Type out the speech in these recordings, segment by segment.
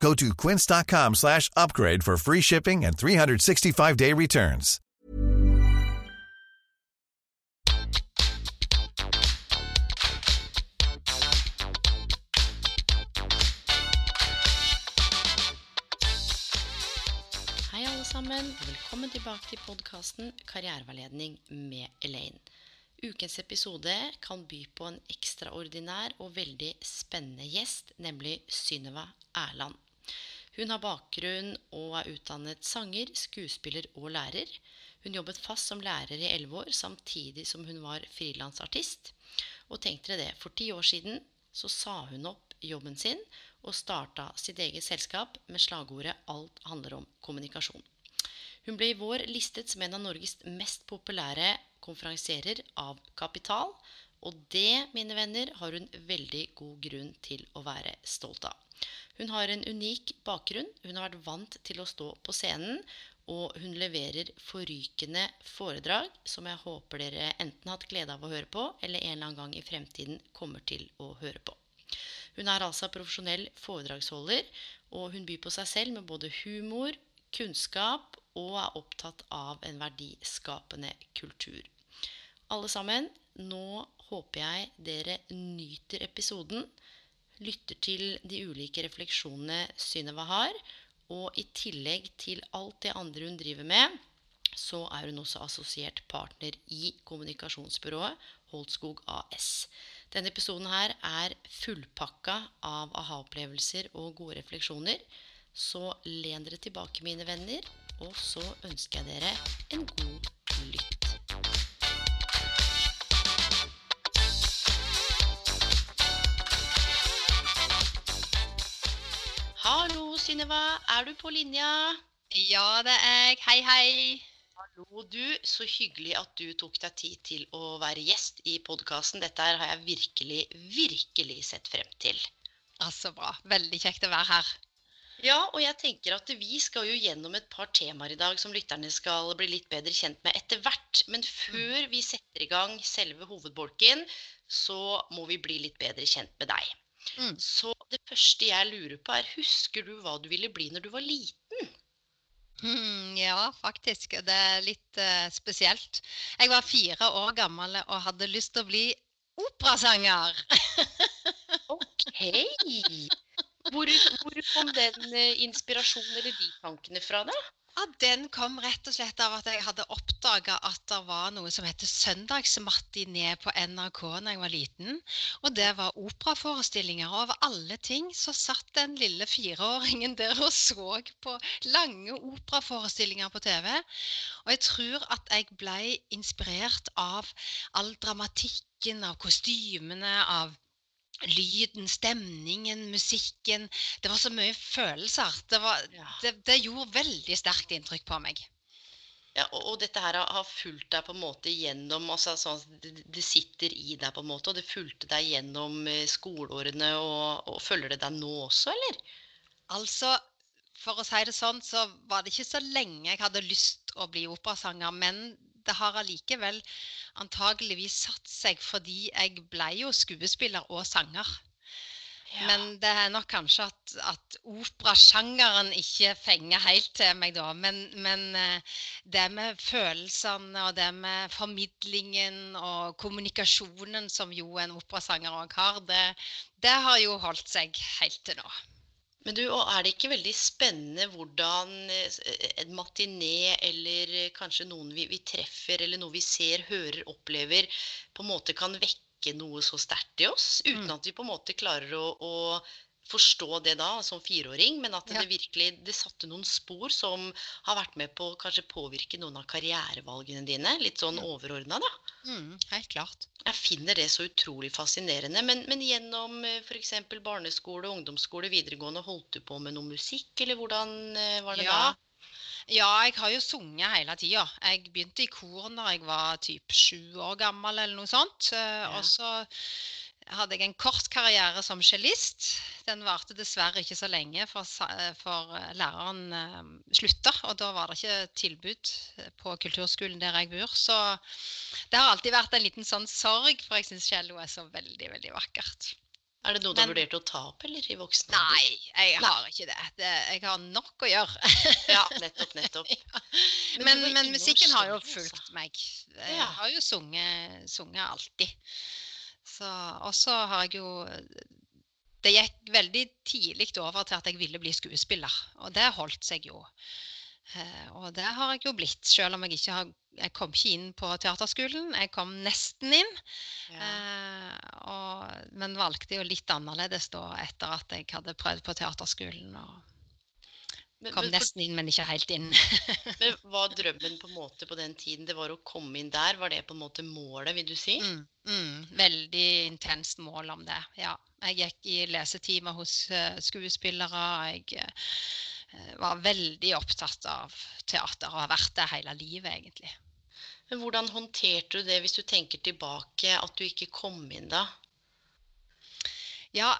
Go to quince.com slash upgrade for free shipping and 365-day returns. Hei, alle sammen. Velkommen tilbake til podkasten Karriereveiledning med Elaine. Ukens episode kan by på en ekstraordinær og veldig spennende gjest, nemlig Synnøve Erland. Hun har bakgrunn og er utdannet sanger, skuespiller og lærer. Hun jobbet fast som lærer i elleve år, samtidig som hun var frilansartist. Og tenk dere det, for ti år siden så sa hun opp jobben sin og starta sitt eget selskap med slagordet 'Alt handler om kommunikasjon'. Hun ble i vår listet som en av Norges mest populære konferansierer av kapital, og det, mine venner, har hun veldig god grunn til å være stolt av. Hun har en unik bakgrunn, hun har vært vant til å stå på scenen, og hun leverer forrykende foredrag som jeg håper dere enten har hatt glede av å høre på, eller en eller annen gang i fremtiden kommer til å høre på. Hun er altså profesjonell foredragsholder, og hun byr på seg selv med både humor, kunnskap og er opptatt av en verdiskapende kultur. Alle sammen, nå håper jeg dere nyter episoden, lytter til de ulike refleksjonene Synnøve har, og i tillegg til alt det andre hun driver med, så er hun også assosiert partner i kommunikasjonsbyrået Holdskog AS. Denne episoden her er fullpakka av aha-opplevelser og gode refleksjoner. Så len dere tilbake, mine venner, og så ønsker jeg dere en god lytt. Synnøve. Er du på linja? Ja, det er jeg. Hei, hei. Hallo, du. Så hyggelig at du tok deg tid til å være gjest i podkasten. Dette her har jeg virkelig, virkelig sett frem til. Ja, Så bra. Veldig kjekt å være her. Ja, og jeg tenker at vi skal jo gjennom et par temaer i dag som lytterne skal bli litt bedre kjent med etter hvert. Men før vi setter i gang selve hovedbolken, så må vi bli litt bedre kjent med deg. Mm. Så det første jeg lurer på, er husker du hva du ville bli når du var liten? Mm, ja, faktisk. Det er litt uh, spesielt. Jeg var fire år gammel og hadde lyst til å bli operasanger. Ok. Hvor, hvor kom den uh, inspirasjonen eller de tankene fra, da? Ja, Den kom rett og slett av at jeg hadde oppdaga at det var noe som heter søndagsmatiné på NRK da jeg var liten. Og det var operaforestillinger. Og av alle ting så satt den lille fireåringen der og så på lange operaforestillinger på TV. Og jeg tror at jeg ble inspirert av all dramatikken, av kostymene, av lyden, stemningen, musikken. Det var så mye følelser. Det, var, Ja. det, det gjorde veldig sterkt inntrykk på meg. Ja, og, og dette her har, har fulgt deg på en måte gjennom altså sånn det, det sitter i deg på en måte, og det fulgte deg gjennom eh, skoleårene, og, og følger det deg nå også, eller? Altså, for å si det sånn, så var det ikke så lenge jeg hadde lyst å bli operasanger, men det har allikevel antageligvis satt seg fordi jeg ble jo skuespiller og sanger. Men det er nok kanskje at, at operasjangeren ikke fenger helt til meg da. Men, men eh, det med følelsene og det med formidlingen og kommunikasjonen som jo en operasanger òg har, det, det har jo holdt seg helt til nå. Men du, og er det ikke veldig spennende hvordan eh, en matiné eller eh, kanskje noen vi, vi treffer, eller noe vi ser, hører, opplever, på en måte kan vekke noe så sterkt i oss, uten Mm. at vi på en måte klarer å, å forstå det da som fireåring, men at Ja. det virkelig det satte noen spor som har vært med på å kanskje påvirke noen av karrierevalgene dine, litt sånn overordna, da. Mm, helt klart. Jeg finner det så utrolig fascinerende. Men, men gjennom f.eks. barneskole, ungdomsskole, videregående, holdt du på med noe musikk, eller hvordan eh, var det Ja, da? Ja, jeg har jo sunget hele tida. Jeg begynte i kor da jeg var typ sju år gammel, eller noe sånt. Eh, Ja. Og så hadde jeg en kort karriere som cellist. Den varte dessverre ikke så lenge, for, for eh, læreren eh, slutta. Og da var det ikke tilbud eh, på kulturskolen der jeg bor. Så det har alltid vært en liten sånn sorg, for jeg syns cello er så veldig, veldig vakkert. Er det noe du har vurdert å ta opp, eller i voksen Nei, jeg Nei. har ikke det. det jeg har nok å gjøre. Ja, nettopp, nettopp. Men Men, men musikken har jo altså. fulgt meg. Jeg har jo sunget, sunget alltid. Så, og så har jeg jo Det gikk veldig tidlig over til at jeg ville bli skuespiller, og det holdt seg jo. Eh, Og det har jeg jo blitt, selv om jeg ikke har Jeg kom ikke inn på teaterskolen. Jeg kom nesten inn, Ja. eh, og, men valgte jo litt annerledes da etter at jeg hadde prøvd på teaterskolen. og Kom nesten inn, men ikke helt inn. men var drømmen på en måte på den tiden det var å komme inn der? Var det på en måte målet, vil du si? Mm, mm, veldig intenst mål om det. Ja. Jeg gikk i lesetimer hos eh, skuespillere. Jeg eh, var veldig opptatt av teater og har vært det hele livet, egentlig. Men hvordan håndterte du det hvis du tenker tilbake, at du ikke kom inn da? Ja,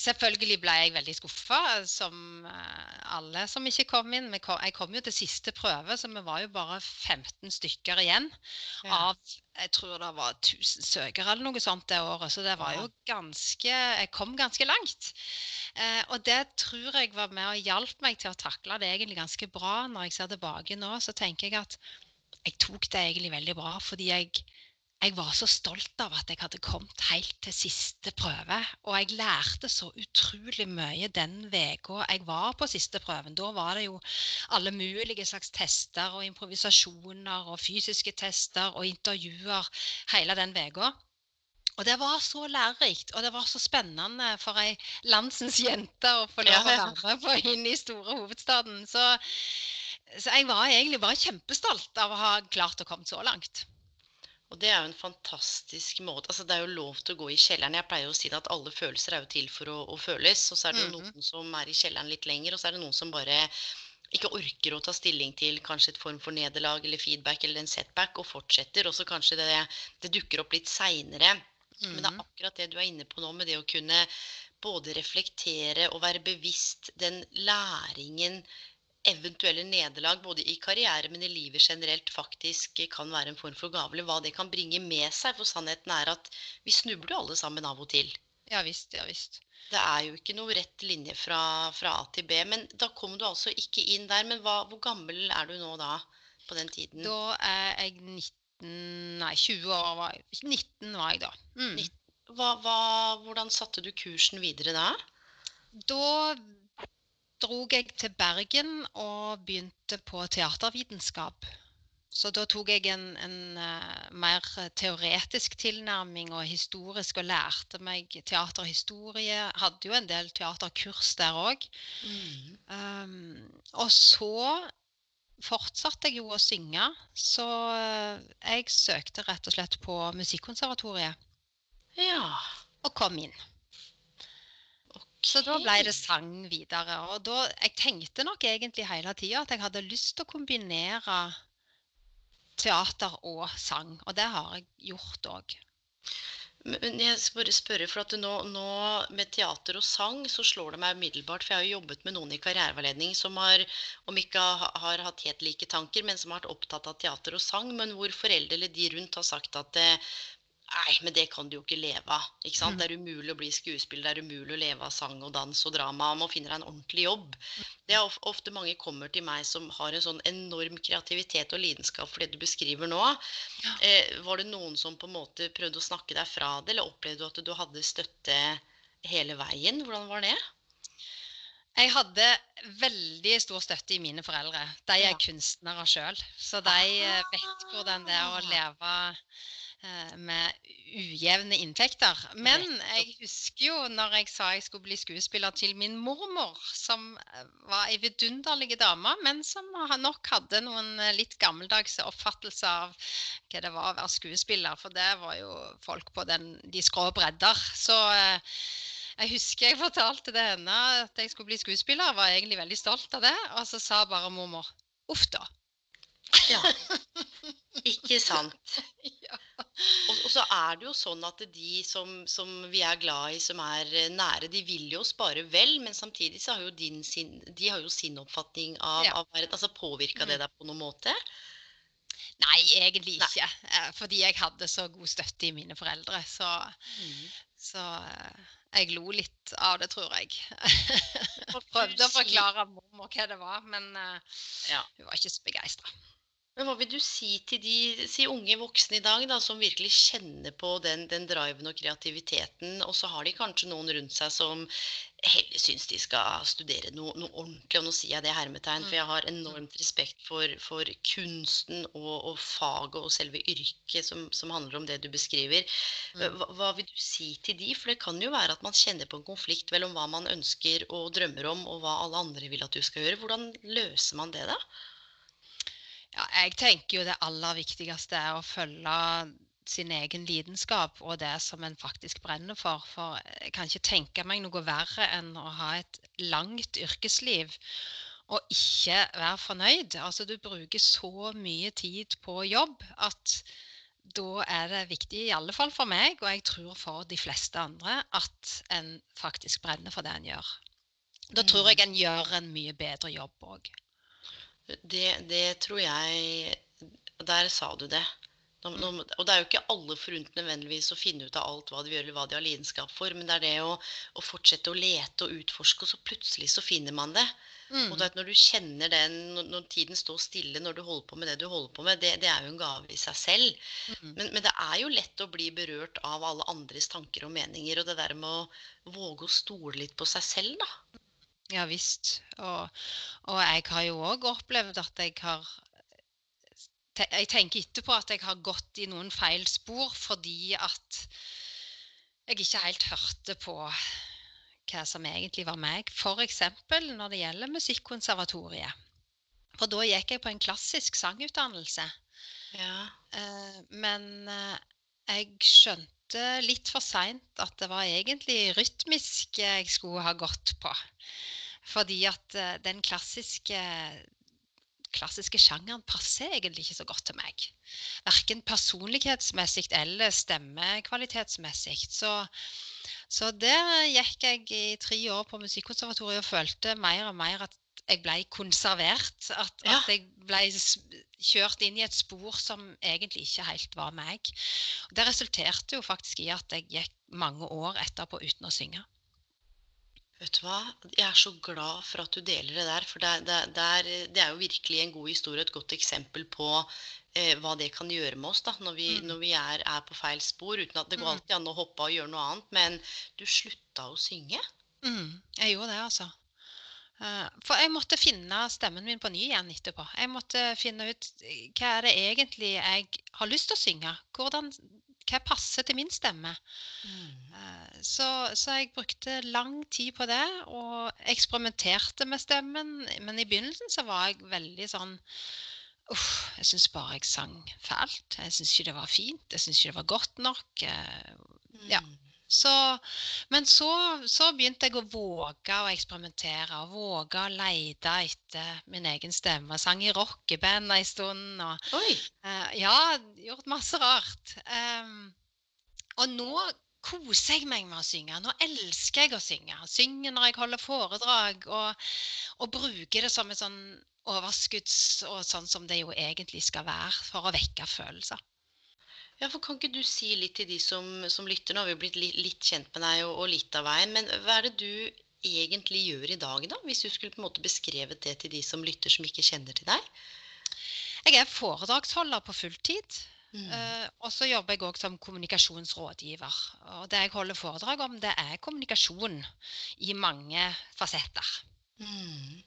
selvfølgelig ble jeg veldig skuffa, som eh, alle som ikke kom inn. Jeg kom jo til siste prøve, så vi var jo bare 15 stykker igjen. av jeg tror det var 1000 søkere eller noe sånt det året. Så det var jo ganske Jeg kom ganske langt. Eh, og det tror jeg var med og hjalp meg til å takle det egentlig ganske bra. Når jeg ser tilbake nå, så tenker jeg at jeg tok det egentlig veldig bra fordi jeg jeg var så stolt av at jeg hadde kommet helt til siste prøve. Og jeg lærte så utrolig mye den uka jeg var på siste prøven. Da var det jo alle mulige slags tester og improvisasjoner og fysiske tester og intervjuer hele den uka. Og det var så lærerikt, og det var så spennende for ei landsens jente å få lov å være med på inn i store hovedstaden. Så, så jeg var egentlig bare kjempestolt av å ha klart å komme så langt. Og det er jo en fantastisk måte. Altså, det er jo lov til å gå i kjelleren. Jeg pleier jo å si det at alle følelser er jo til for å, å føles. Og så er det jo -hmm. noen som er i kjelleren litt lenger, og så er det noen som bare ikke orker å ta stilling til kanskje et form for nederlag eller feedback eller en setback, og fortsetter. Og så kanskje det, det dukker opp litt seinere. Men det er Mhm. akkurat det du er inne på nå, med det å kunne både reflektere og være bevisst den læringen eventuelle nederlag både i karriere, men i livet generelt faktisk kan være en form for gave, hva det kan bringe med seg. For sannheten er at vi snubler jo alle sammen av og til. Ja visst, ja visst. Det er jo ikke noe rett linje fra, fra A til B. Men da kom du altså ikke inn der. Men hva, hvor gammel er du nå da? På den tiden? Da er jeg 19 Nei, 20 år var jeg. 19 var jeg da. Mm. Hva, hva, hvordan satte du kursen videre da? Da drog jeg til Bergen og begynte på teatervitenskap. Så da tok jeg en, en eh, mer teoretisk tilnærming og historisk og lærte meg teaterhistorie. Hadde jo en del teaterkurs der òg. Mm. Um, og så fortsatte jeg jo å synge, så eh, jeg søkte rett og slett på Musikkonservatoriet Ja. og kom inn. Så da ble det sang videre. Og da, jeg tenkte nok egentlig hele tida at jeg hadde lyst til å kombinere teater og sang. Og det har jeg gjort òg. Men jeg skal bare spørre, for at nå, nå med teater og sang så slår det meg umiddelbart, for jeg har jo jobbet med noen i karriereveiledning som har, om ikke ha, har hatt helt like tanker, men som har vært opptatt av teater og sang, men hvor foreldre eller de rundt har sagt at eh, Nei, men det kan du jo ikke leve av. ikke sant? Mm. Det er umulig å bli skuespiller, det er umulig å leve av sang og dans og drama. Man må finne deg en ordentlig jobb. Det er ofte mange kommer til meg som har en sånn enorm kreativitet og lidenskap for det du beskriver nå. Ja. Eh, var det noen som på en måte prøvde å snakke deg fra det, eller opplevde du at du hadde støtte hele veien? Hvordan var det? Jeg hadde veldig stor støtte i mine foreldre. De er Ja. kunstnere sjøl. Så de eh, vet hvordan det er å Ah. leve med ujevne inntekter. Men jeg husker jo når jeg sa jeg skulle bli skuespiller til min mormor, som eh, var ei vidunderlig dame, men som nok hadde noen eh, litt gammeldagse oppfattelser av hva det var å være skuespiller. For det var jo folk på den, de skrå bredder. Så eh, jeg husker jeg fortalte det henne at jeg skulle bli skuespiller. Var egentlig veldig stolt av det. Og så sa bare mormor uff da. Ja. Ikke sant. Ja. Og, og så er det jo sånn at de som, som vi er glad i, som er eh, nære, de vil jo oss bare vel, men samtidig så har jo din sin, de har jo sin oppfatning av, Ja. av verden. Altså påvirka det Mm. deg på noen måte? Nei, egentlig ikke. Nei. Fordi jeg hadde så god støtte i mine foreldre. Så, så eh, jeg lo litt av det, tror jeg. Prøvde å forklare mormor hva det var, men eh, Ja. hun var ikke så begeistra. Men hva vil du si til de si unge voksne i dag, da, som virkelig kjenner på den, den driven og kreativiteten, og så har de kanskje noen rundt seg som heller syns de skal studere noe, noe ordentlig, og nå sier jeg det hermetegn, for jeg har enormt respekt for, for kunsten og, og faget og selve yrket som, som handler om det du beskriver. Mm. Hva, hva vil du si til de? For det kan jo være at man kjenner på en konflikt mellom hva man ønsker og drømmer om, og hva alle andre vil at du skal gjøre. Hvordan løser man det, da? Ja, jeg tenker jo det aller viktigste er å følge sin egen lidenskap og det som en faktisk brenner for. For jeg kan ikke tenke meg noe verre enn å ha et langt yrkesliv og ikke være fornøyd. Altså du bruker så mye tid på jobb at da er det viktig, i alle fall for meg, og jeg tror for de fleste andre, at en faktisk brenner for det en gjør. Da tror jeg en gjør en mye bedre jobb òg. Det, det tror jeg Der sa du det. Nå, nå, og det er jo ikke alle forunt nødvendigvis å finne ut av alt hva de gjør, eller hva de har lidenskap for, men det er det å, å fortsette å lete og utforske, og så plutselig så finner man det. Mm. Og når du kjenner den, når, når tiden står stille, når du holder på med det du holder på med, det, det er jo en gave i seg selv. Mm. Men, men det er jo lett å bli berørt av alle andres tanker og meninger, og det der med å våge å stole litt på seg selv, da. Ja visst. Og, og jeg har jo òg opplevd at jeg har te- Jeg tenker etterpå at jeg har gått i noen feil spor fordi at jeg ikke helt hørte på hva som egentlig var meg. F.eks. når det gjelder Musikkonservatoriet. For da gikk jeg på en klassisk sangutdannelse. Ja. Eh, Men eh, jeg skjønte litt for seint at det var egentlig rytmisk jeg skulle ha gått på. Fordi at eh, den klassiske, klassiske sjangeren passer egentlig ikke så godt til meg. Verken personlighetsmessig eller stemmekvalitetsmessig. Så, så der gikk jeg i tre år på Musikkonservatoriet og følte mer og mer at jeg ble konservert. At, Ja. at jeg ble kjørt inn i et spor som egentlig ikke helt var meg. Det resulterte jo faktisk i at jeg gikk mange år etterpå uten å synge. Vet du hva? Jeg er så glad for at du deler det der. For det, det, det, er, det er jo virkelig en god historie, et godt eksempel på eh, hva det kan gjøre med oss da, når vi, Mm. når vi er, er på feil spor. Uten at det går Mm. alltid an å hoppe og gjøre noe annet. Men du slutta å synge. Mm, jeg gjorde det, altså. Eh, For jeg måtte finne stemmen min på ny igjen etterpå. Jeg måtte finne ut eh, hva er det egentlig jeg har lyst til å synge. Hvordan, hva passer til min stemme. Mm. Så, så jeg brukte lang tid på det, og eksperimenterte med stemmen. Men i begynnelsen så var jeg veldig sånn Uff, jeg syns bare jeg sang fælt. Jeg syns ikke det var fint. Jeg syns ikke det var godt nok. eh, Ja. Så, men så, så begynte jeg å våge å eksperimentere og våge å lete etter min egen stemme. Sang i rockeband en stund. Og, eh, ja, gjort masse rart. Um, og nå koser jeg meg med å synge. Nå elsker jeg å synge. Synger når jeg holder foredrag, og, og bruker det som et sånn overskudds... Og sånn som det jo egentlig skal være, for å vekke følelser. Ja, for Kan ikke du si litt til de som, som lytter? Nå har vi blitt litt, litt kjent med deg og, og litt av veien. Men hva er det du egentlig gjør i dag, da? Hvis du skulle på en måte beskrevet det til de som lytter, som ikke kjenner til deg? Jeg er foredragsholder på fulltid. Mm. Eh, og så jobber jeg òg som kommunikasjonsrådgiver. Og det jeg holder foredrag om, det er kommunikasjon i mange fasetter. Mm.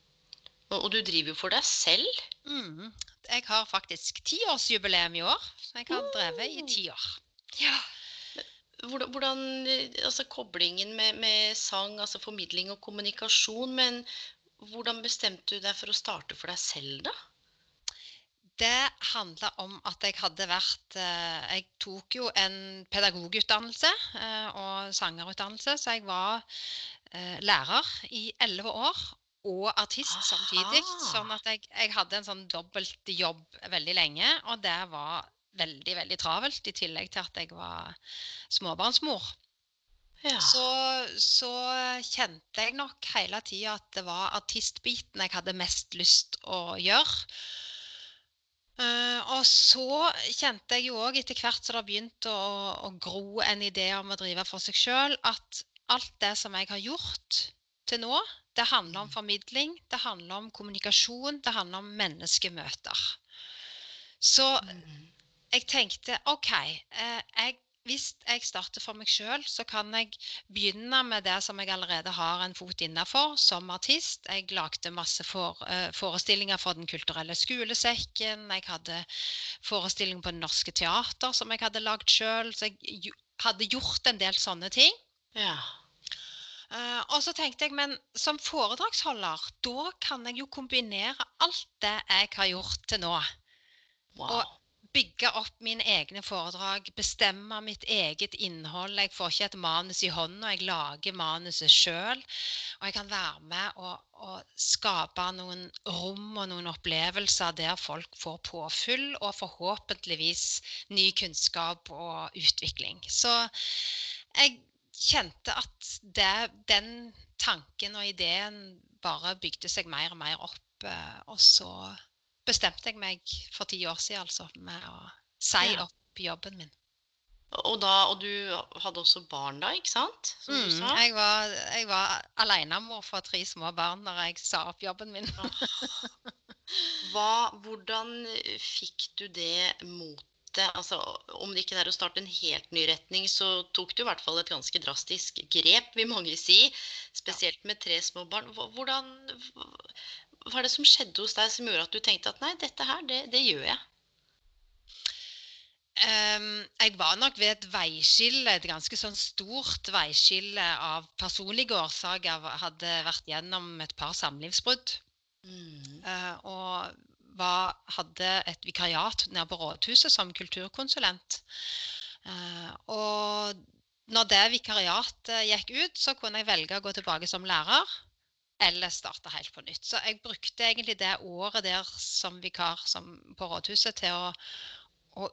Og, og du driver jo for deg selv. Mm. Jeg har faktisk tiårsjubileum i år, så jeg har drevet i ti år. Ja. Hvordan, hvordan altså koblingen med, med sang, altså formidling og kommunikasjon, men hvordan bestemte du deg for å starte for deg selv, da? Det handla om at jeg hadde vært eh, Jeg tok jo en pedagogutdannelse eh, og sangerutdannelse, så jeg var eh, lærer i elleve år. Og artist samtidig. Sånn at jeg, jeg hadde en sånn dobbeltjobb veldig lenge, og det var veldig, veldig travelt, i tillegg til at jeg var småbarnsmor. Ja. Så, så, kjente jeg nok hele tida at det var artistbiten jeg hadde mest lyst å gjøre. Uh, og så kjente jeg jo òg etter hvert som det begynte å, å, gro en idé om å drive for seg sjøl, at alt det som jeg har gjort til nå, det handler om formidling, det handler om kommunikasjon, det handler om menneskemøter. Så mm. jeg tenkte OK, uh, jeg hvis jeg starter for meg sjøl, så kan jeg begynne med det som jeg allerede har en fot innafor som artist. Jeg lagde masse uh, forestillinger for Den kulturelle skolesekken. Jeg hadde forestilling på Det Norske Teater som jeg hadde lagd sjøl. Så jeg hadde gjort en del sånne ting. Ja. Uh, og så tenkte jeg, men som foredragsholder, da kan jeg jo kombinere alt det jeg har gjort til nå. Wow. Og bygge opp mine egne foredrag, bestemme mitt eget innhold. Jeg får ikke et manus i hånda, jeg lager manuset sjøl. Og jeg kan være med og, og, skape noen rom og noen opplevelser der folk får påfyll, og forhåpentligvis ny kunnskap og utvikling. Så jeg kjente at det, den tanken og ideen bare bygde seg mer og mer opp. Eh, og så bestemte jeg meg for ti år siden altså, med å si ja. opp jobben min. Og, da, og du hadde også barn da, ikke sant? Som mm, jeg var, jeg var alenemor for tre små barn når jeg sa opp jobben min. Hva, hvordan fikk du det motet? Altså, om det ikke er å starte en helt ny retning, så tok du i hvert fall et ganske drastisk grep, vil mange si. Spesielt med tre små barn. Hvordan, hva er det som skjedde hos deg som gjorde at du tenkte at nei, dette her, det, det gjør jeg? Um, jeg var nok ved et veiskille, et ganske sånn stort veiskille av personlige årsaker. Hadde vært gjennom et par samlivsbrudd. Mm. Uh, og var, hadde et vikariat nede på rådhuset som kulturkonsulent. Uh, og når det vikariatet gikk ut, så kunne jeg velge å gå tilbake som lærer eller starte helt på nytt. Så jeg brukte egentlig det året der som vikar som på rådhuset til å, å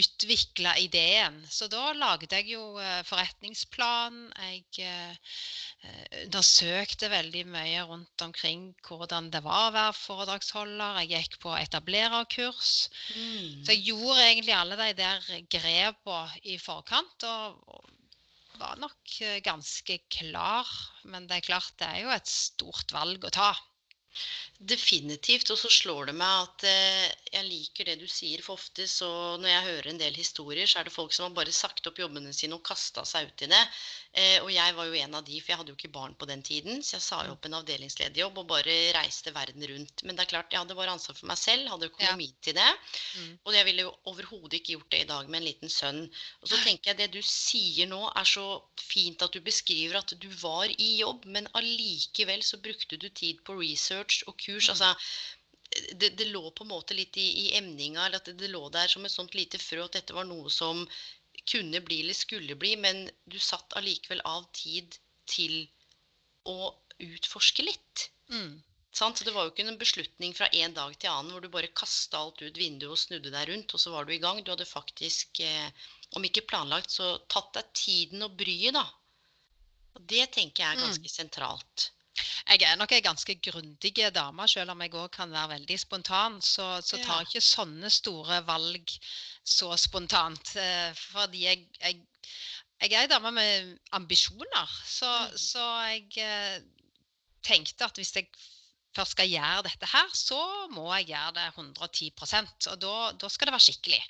utvikle ideen. Så da lagde jeg jo eh, forretningsplan. Jeg eh, undersøkte veldig mye rundt omkring hvordan det var å være foredragsholder. Jeg gikk på etablererkurs. Mm. Så jeg gjorde egentlig alle de der grepene i forkant. og, var nok eh, ganske klar. Men det er klart, det er jo et stort valg å ta. Definitivt. Og så slår det meg at eh, jeg liker det du sier. For ofte så når jeg hører en del historier, så er det folk som har bare sagt opp jobbene sine og kasta seg ut i det. Eh, og jeg var jo en av de, for jeg hadde jo ikke barn på den tiden. Så jeg sa jo opp en avdelingslederjobb og bare reiste verden rundt. Men det er klart, jeg hadde bare ansvar for meg selv, hadde økonomi ja. til det. Mm. Og jeg ville jo overhodet ikke gjort det i dag med en liten sønn. Og så tenker jeg det du sier nå, er så fint at du beskriver at du var i jobb, men allikevel så brukte du tid på research og kurs. Mm. altså det, det, lå på en måte litt i, i emninga, eller at det, det, lå der som et sånt lite frø at dette var noe som kunne bli eller skulle bli, men du satt allikevel av tid til å utforske litt. Mm. Så det var jo ikke en beslutning fra en dag til annen hvor du bare kasta alt ut vinduet og snudde deg rundt, og så var du i gang. Du hadde faktisk, eh, om ikke planlagt, så tatt deg tiden og bryet, da. Og det tenker jeg er ganske mm. sentralt. Jeg er nok ei ganske grundig dame, selv om jeg òg kan være veldig spontan. Så, så tar jeg ikke sånne store valg så spontant. Eh, fordi jeg, jeg, jeg er ei dame med ambisjoner. Så, mm. så jeg eh, tenkte at hvis jeg først skal gjøre dette her, så må jeg gjøre det 110% Og da, da skal det være skikkelig.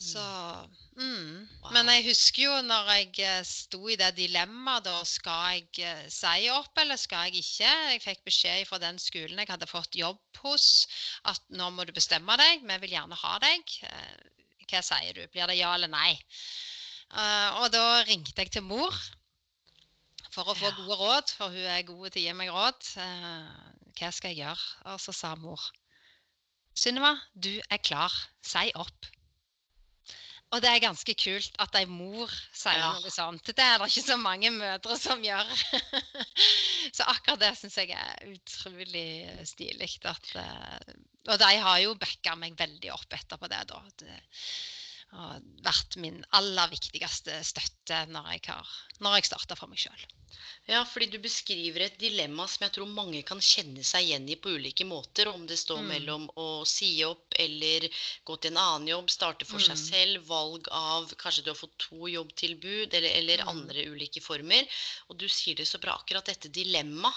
Så mm. Wow. Men jeg husker jo når jeg eh, sto i det dilemmaet, da skal jeg uh, si opp, eller skal jeg ikke? Jeg fikk beskjed fra den skolen jeg hadde fått jobb hos, at nå må du bestemme deg, vi vil gjerne ha deg. Uh, hva sier du? Blir det ja eller nei? Og da ringte jeg til mor for å få ja. gode råd, for hun er god til å gi meg råd. hva skal jeg gjøre? Og så sa mor Sunniva, du er klar. Si opp. Og det er ganske kult at ei mor sier Ja. noe sånt. Det er det ikke så mange mødre som gjør. så akkurat det syns jeg er utrolig stilig. At, eh, og de har jo backa meg veldig opp etterpå det, da. Har vært min aller viktigste støtte når jeg, har, når jeg starta for meg sjøl. Ja, fordi du beskriver et dilemma som jeg tror mange kan kjenne seg igjen i på ulike måter. Om det står Mm. mellom å si opp eller gå til en annen jobb, starte for seg Mm. selv, valg av Kanskje du har fått to jobbtilbud eller, eller Mm. andre ulike former. Og du sier det så bra, akkurat dette dilemma.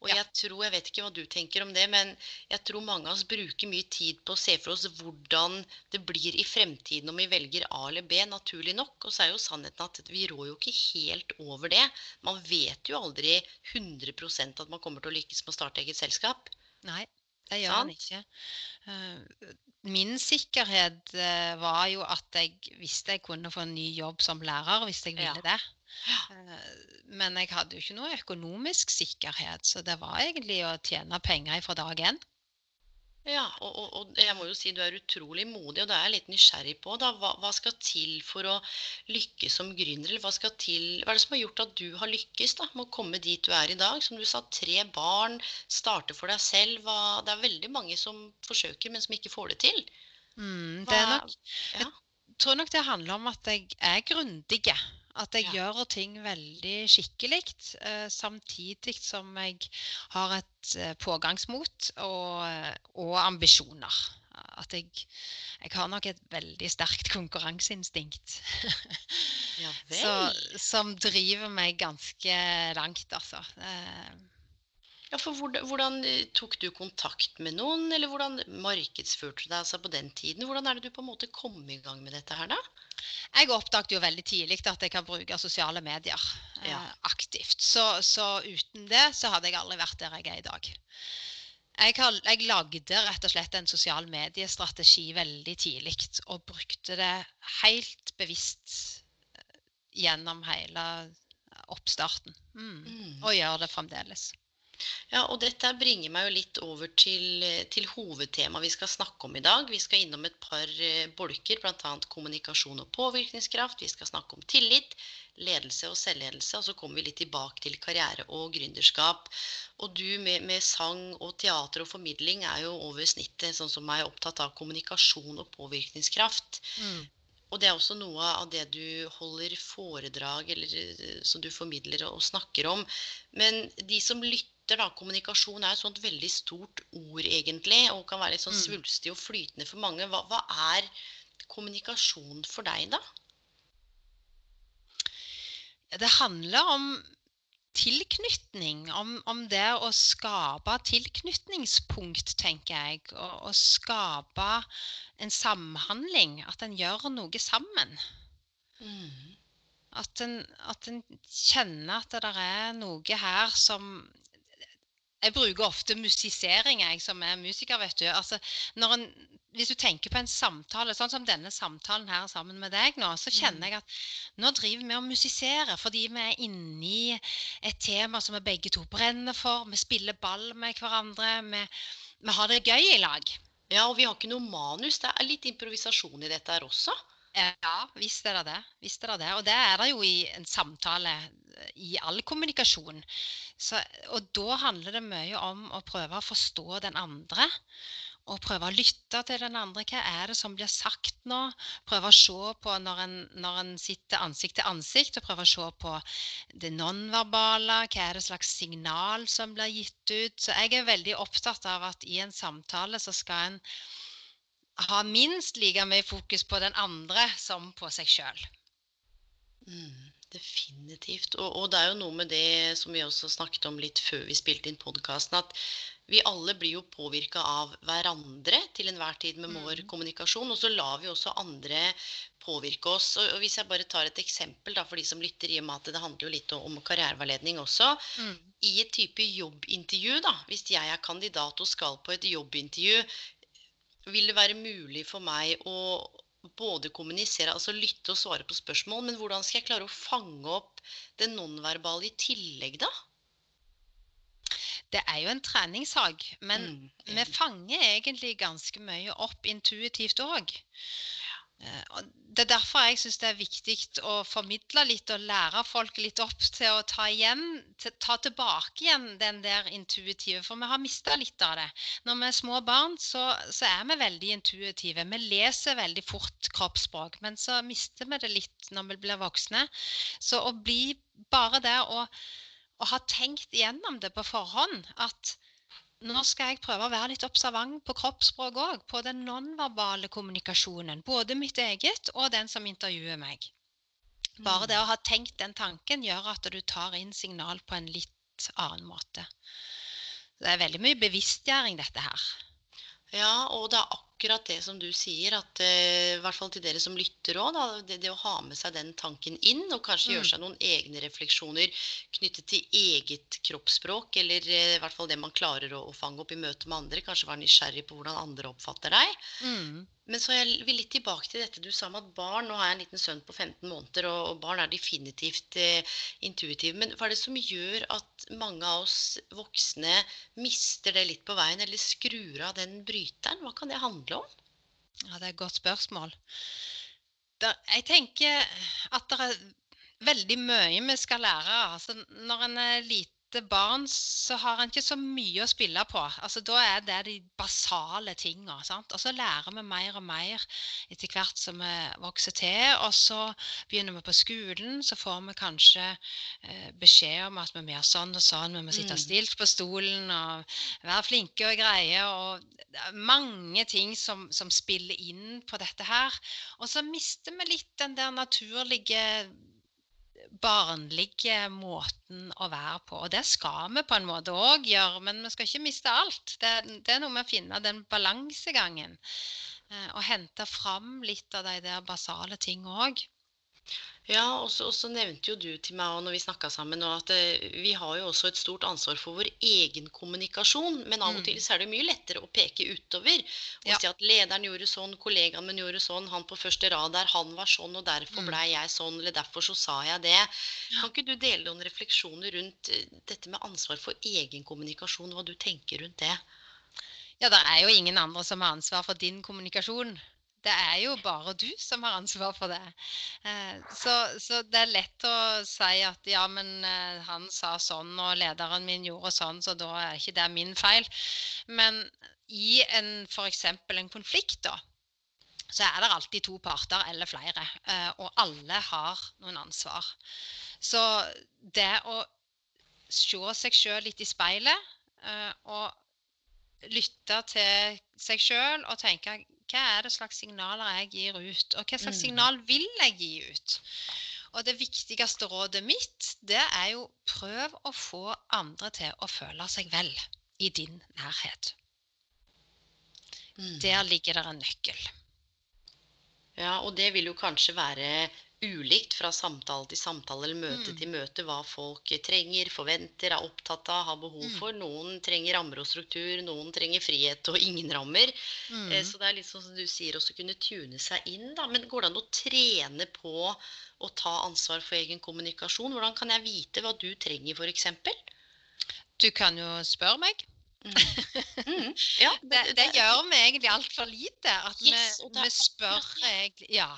Og Ja. jeg tror, jeg vet ikke hva du tenker om det, men jeg tror mange av oss bruker mye tid på å se for oss hvordan det blir i fremtiden om vi velger A eller B, naturlig nok. Og så er jo sannheten at vi rår jo ikke helt over det. Man vet jo aldri 100% at man kommer til å lykkes med å starte eget selskap. Nei, det gjør man ikke. Eh, Min sikkerhet eh, var jo at jeg visste jeg kunne få en ny jobb som lærer hvis jeg ville Ja. det. Eh, Men jeg hadde jo ikke noe økonomisk sikkerhet, så det var egentlig å tjene penger fra dag én. Ja, og, og, og jeg må jo si du er utrolig modig, og det er jeg litt nysgjerrig på. da. Hva, hva skal til for å lykkes som gründer? Hva skal til Hva er det som har gjort at du har lykkes da, med å komme dit du er i dag? Som du sa, tre barn, starte for deg selv. Hva, det er veldig mange som forsøker, men som ikke får det til. Mm, det er nok ja. Tror nok det handler om at jeg er grundig. At jeg Ja. gjør ting veldig skikkelig, eh, samtidig som jeg har et eh, pågangsmot og, eh, og ambisjoner. At jeg, jeg har nok et veldig sterkt konkurranseinstinkt. ja Så, som driver meg ganske langt, altså. Ja, for hvordan, hvordan eh, tok du kontakt med noen, eller hvordan markedsførte du deg altså på den tiden? Hvordan er det du på en måte kom i gang med dette her, da? Jeg oppdaget jo veldig tidlig at jeg kan bruke sosiale medier eh, Ja. aktivt. Så, så uten det så hadde jeg aldri vært der jeg er i dag. Jeg, har, jeg lagde rett og slett en sosial mediestrategi veldig tidlig, og brukte det helt bevisst eh, gjennom hele oppstarten. Mm. Mm. Og gjør det fremdeles. Ja, og dette bringer meg jo litt over til, eh, til hovedtemaet vi skal snakke om i dag. Vi skal innom et par eh, bolker, bl.a. kommunikasjon og påvirkningskraft. Vi skal snakke om tillit, ledelse og selvledelse. Og så kommer vi litt tilbake til karriere og gründerskap. Og du med, med sang og teater og formidling er jo over snittet, sånn som meg, opptatt av kommunikasjon og påvirkningskraft. Mm. Og det er også noe av det du holder foredrag eller eh, som du formidler og snakker om. Men de som lytter, da, kommunikasjon er et sånt veldig stort ord egentlig, og kan være litt sånn Mm. svulstig og flytende for mange. Hva, hva er kommunikasjon for deg, da? Det handler om tilknytning, om, om det å skape tilknytningspunkt, tenker jeg. Og, og skape en samhandling, at en gjør noe sammen. Mm. At en, at en kjenner at det er noe her som Jeg bruker ofte musisering, jeg som er musiker, vet du. Altså, når en, hvis du tenker på en samtale, sånn som denne samtalen her sammen med deg nå, så kjenner jeg at nå driver vi og musiserer fordi vi er inni et tema som vi begge to brenner for. Vi spiller ball med hverandre. Vi, vi har det gøy i lag. Ja, og vi har ikke noe manus. Det er litt improvisasjon i dette her også. Ja, visst er det det. Visst er det det. Og det er det jo i en samtale, i all kommunikasjon. Så, og da handler det mye om å prøve å forstå den andre. Og prøve å lytte til den andre. Hva er det som blir sagt nå? Prøve å se på når en, når en sitter ansikt til ansikt, og prøve å se på det nonverbale. Hva er det slags signal som blir gitt ut? Så jeg er veldig opptatt av at i en samtale så skal en ha minst like mye fokus på den andre som på seg sjøl. Mm, definitivt. Og, og det er jo noe med det som vi også snakket om litt før vi spilte inn podkasten, at vi alle blir jo påvirka av hverandre til enhver tid med vår Mm. kommunikasjon. Og så lar vi også andre påvirke oss. Og, hvis jeg bare tar et eksempel da, for de som lytter, i og med at det handler jo litt om, karriereveiledning også. I et type jobbintervju, da, hvis jeg er kandidat og skal på et jobbintervju, vil det være mulig for meg å både kommunisere, altså lytte og svare på spørsmål, men hvordan skal jeg klare å fange opp det nonverbale i tillegg, da? Det er jo en treningssak, men Mm, vi fanger egentlig ganske mye opp intuitivt òg. Eh, det er derfor jeg syns det er viktig å formidle litt og lære folk litt opp til å ta, igjen, ta tilbake igjen den der intuitive. For vi har mista litt av det. Når vi er små barn, så, så, er vi veldig intuitive. Vi leser veldig fort kroppsspråk, men så mister vi det litt når vi blir voksne. Så å bli bare det å, å ha tenkt igjennom det på forhånd at nå skal jeg prøve å være litt observant på kroppsspråk òg. På den nonverbale kommunikasjonen. Både mitt eget og den som intervjuer meg. Bare det å ha tenkt den tanken gjør at du tar inn signal på en litt annen måte. Det er veldig mye bevisstgjøring, dette her. Ja, og det er akkurat det som du sier, at uh, i hvert fall til dere som lytter òg, det, det, å ha med seg den tanken inn, og kanskje mm. gjøre seg noen egne refleksjoner knyttet til eget kroppsspråk, eller uh, i hvert fall det man klarer å, å, fange opp i møte med andre. Kanskje være nysgjerrig på hvordan andre oppfatter deg. Mm. Men så jeg vil litt tilbake til dette du sa om at barn Nå har jeg en liten sønn på 15 måneder, og, barn er definitivt eh, intuitive. Men hva er det som gjør at mange av oss voksne mister det litt på veien, eller skrur av den bryteren? Hva kan det handle om? Ja, Det er et godt spørsmål. Der, jeg tenker at det er veldig mye vi skal lære. Altså, når en er liten lite barn så har en ikke så mye å spille på. Altså, da er det de basale tinga. Og så lærer vi mer og mer etter hvert som vi vokser til. Og så begynner vi på skolen, så får vi kanskje eh, beskjed om at vi må gjøre sånn og sånn. Vi må sitte mm. stilt på stolen og være flinke og greie. Og mange ting som, som spiller inn på dette her. Og så mister vi litt den der naturlige barnlige måten å være på. Og det skal vi på en måte òg gjøre, men vi skal ikke miste alt. Det, det, er noe med å finne den balansegangen. Eh, og hente fram litt av de der basale ting òg. Ja, og så nevnte jo du til meg når vi snakka sammen, at eh, vi har jo også et stort ansvar for vår egen kommunikasjon. Men av og til mm. så er det mye lettere å peke utover og ja. si at lederen gjorde sånn, kollegaen min gjorde sånn, han på første rad der, han var sånn, og derfor mm. blei jeg sånn, eller derfor så sa jeg det. Kan ikke du dele noen refleksjoner rundt eh, dette med ansvar for egen kommunikasjon, hva du tenker rundt det? Ja, det er jo ingen andre som har ansvar for din kommunikasjon det er jo bare du som har ansvar for det. Eh, så, så, det er lett å si at ja, men eh, han sa sånn, og lederen min gjorde sånn, så da er ikke det min feil. Men i en f.eks. en konflikt, da, så er det alltid to parter eller flere. Eh, og alle har noen ansvar. Så det å se seg sjøl litt i speilet og lytte til seg sjøl og tenke hva er det slags signaler jeg gir ut, og hva slags mm. signal vil jeg gi ut? Og det viktigste rådet mitt, det er jo prøv å få andre til å føle seg vel i din nærhet. Mm. Der ligger det en nøkkel. Ja, og det vil jo kanskje være ulikt fra samtale til samtale eller møte mm. til møte hva folk trenger, forventer, er opptatt av, har behov mm. for. Noen trenger rammer og struktur, noen trenger frihet og ingen rammer. Mm. Eh, så det er litt sånn som du sier, også kunne tune seg inn. Da. Men går det an å trene på å ta ansvar for egen kommunikasjon? Hvordan kan jeg vite hva du trenger, f.eks.? Du kan jo spørre meg. Mm. Mm. Ja, det, det, gjør vi egentlig altfor lite. At yes, vi, vi, spør egentlig Ja.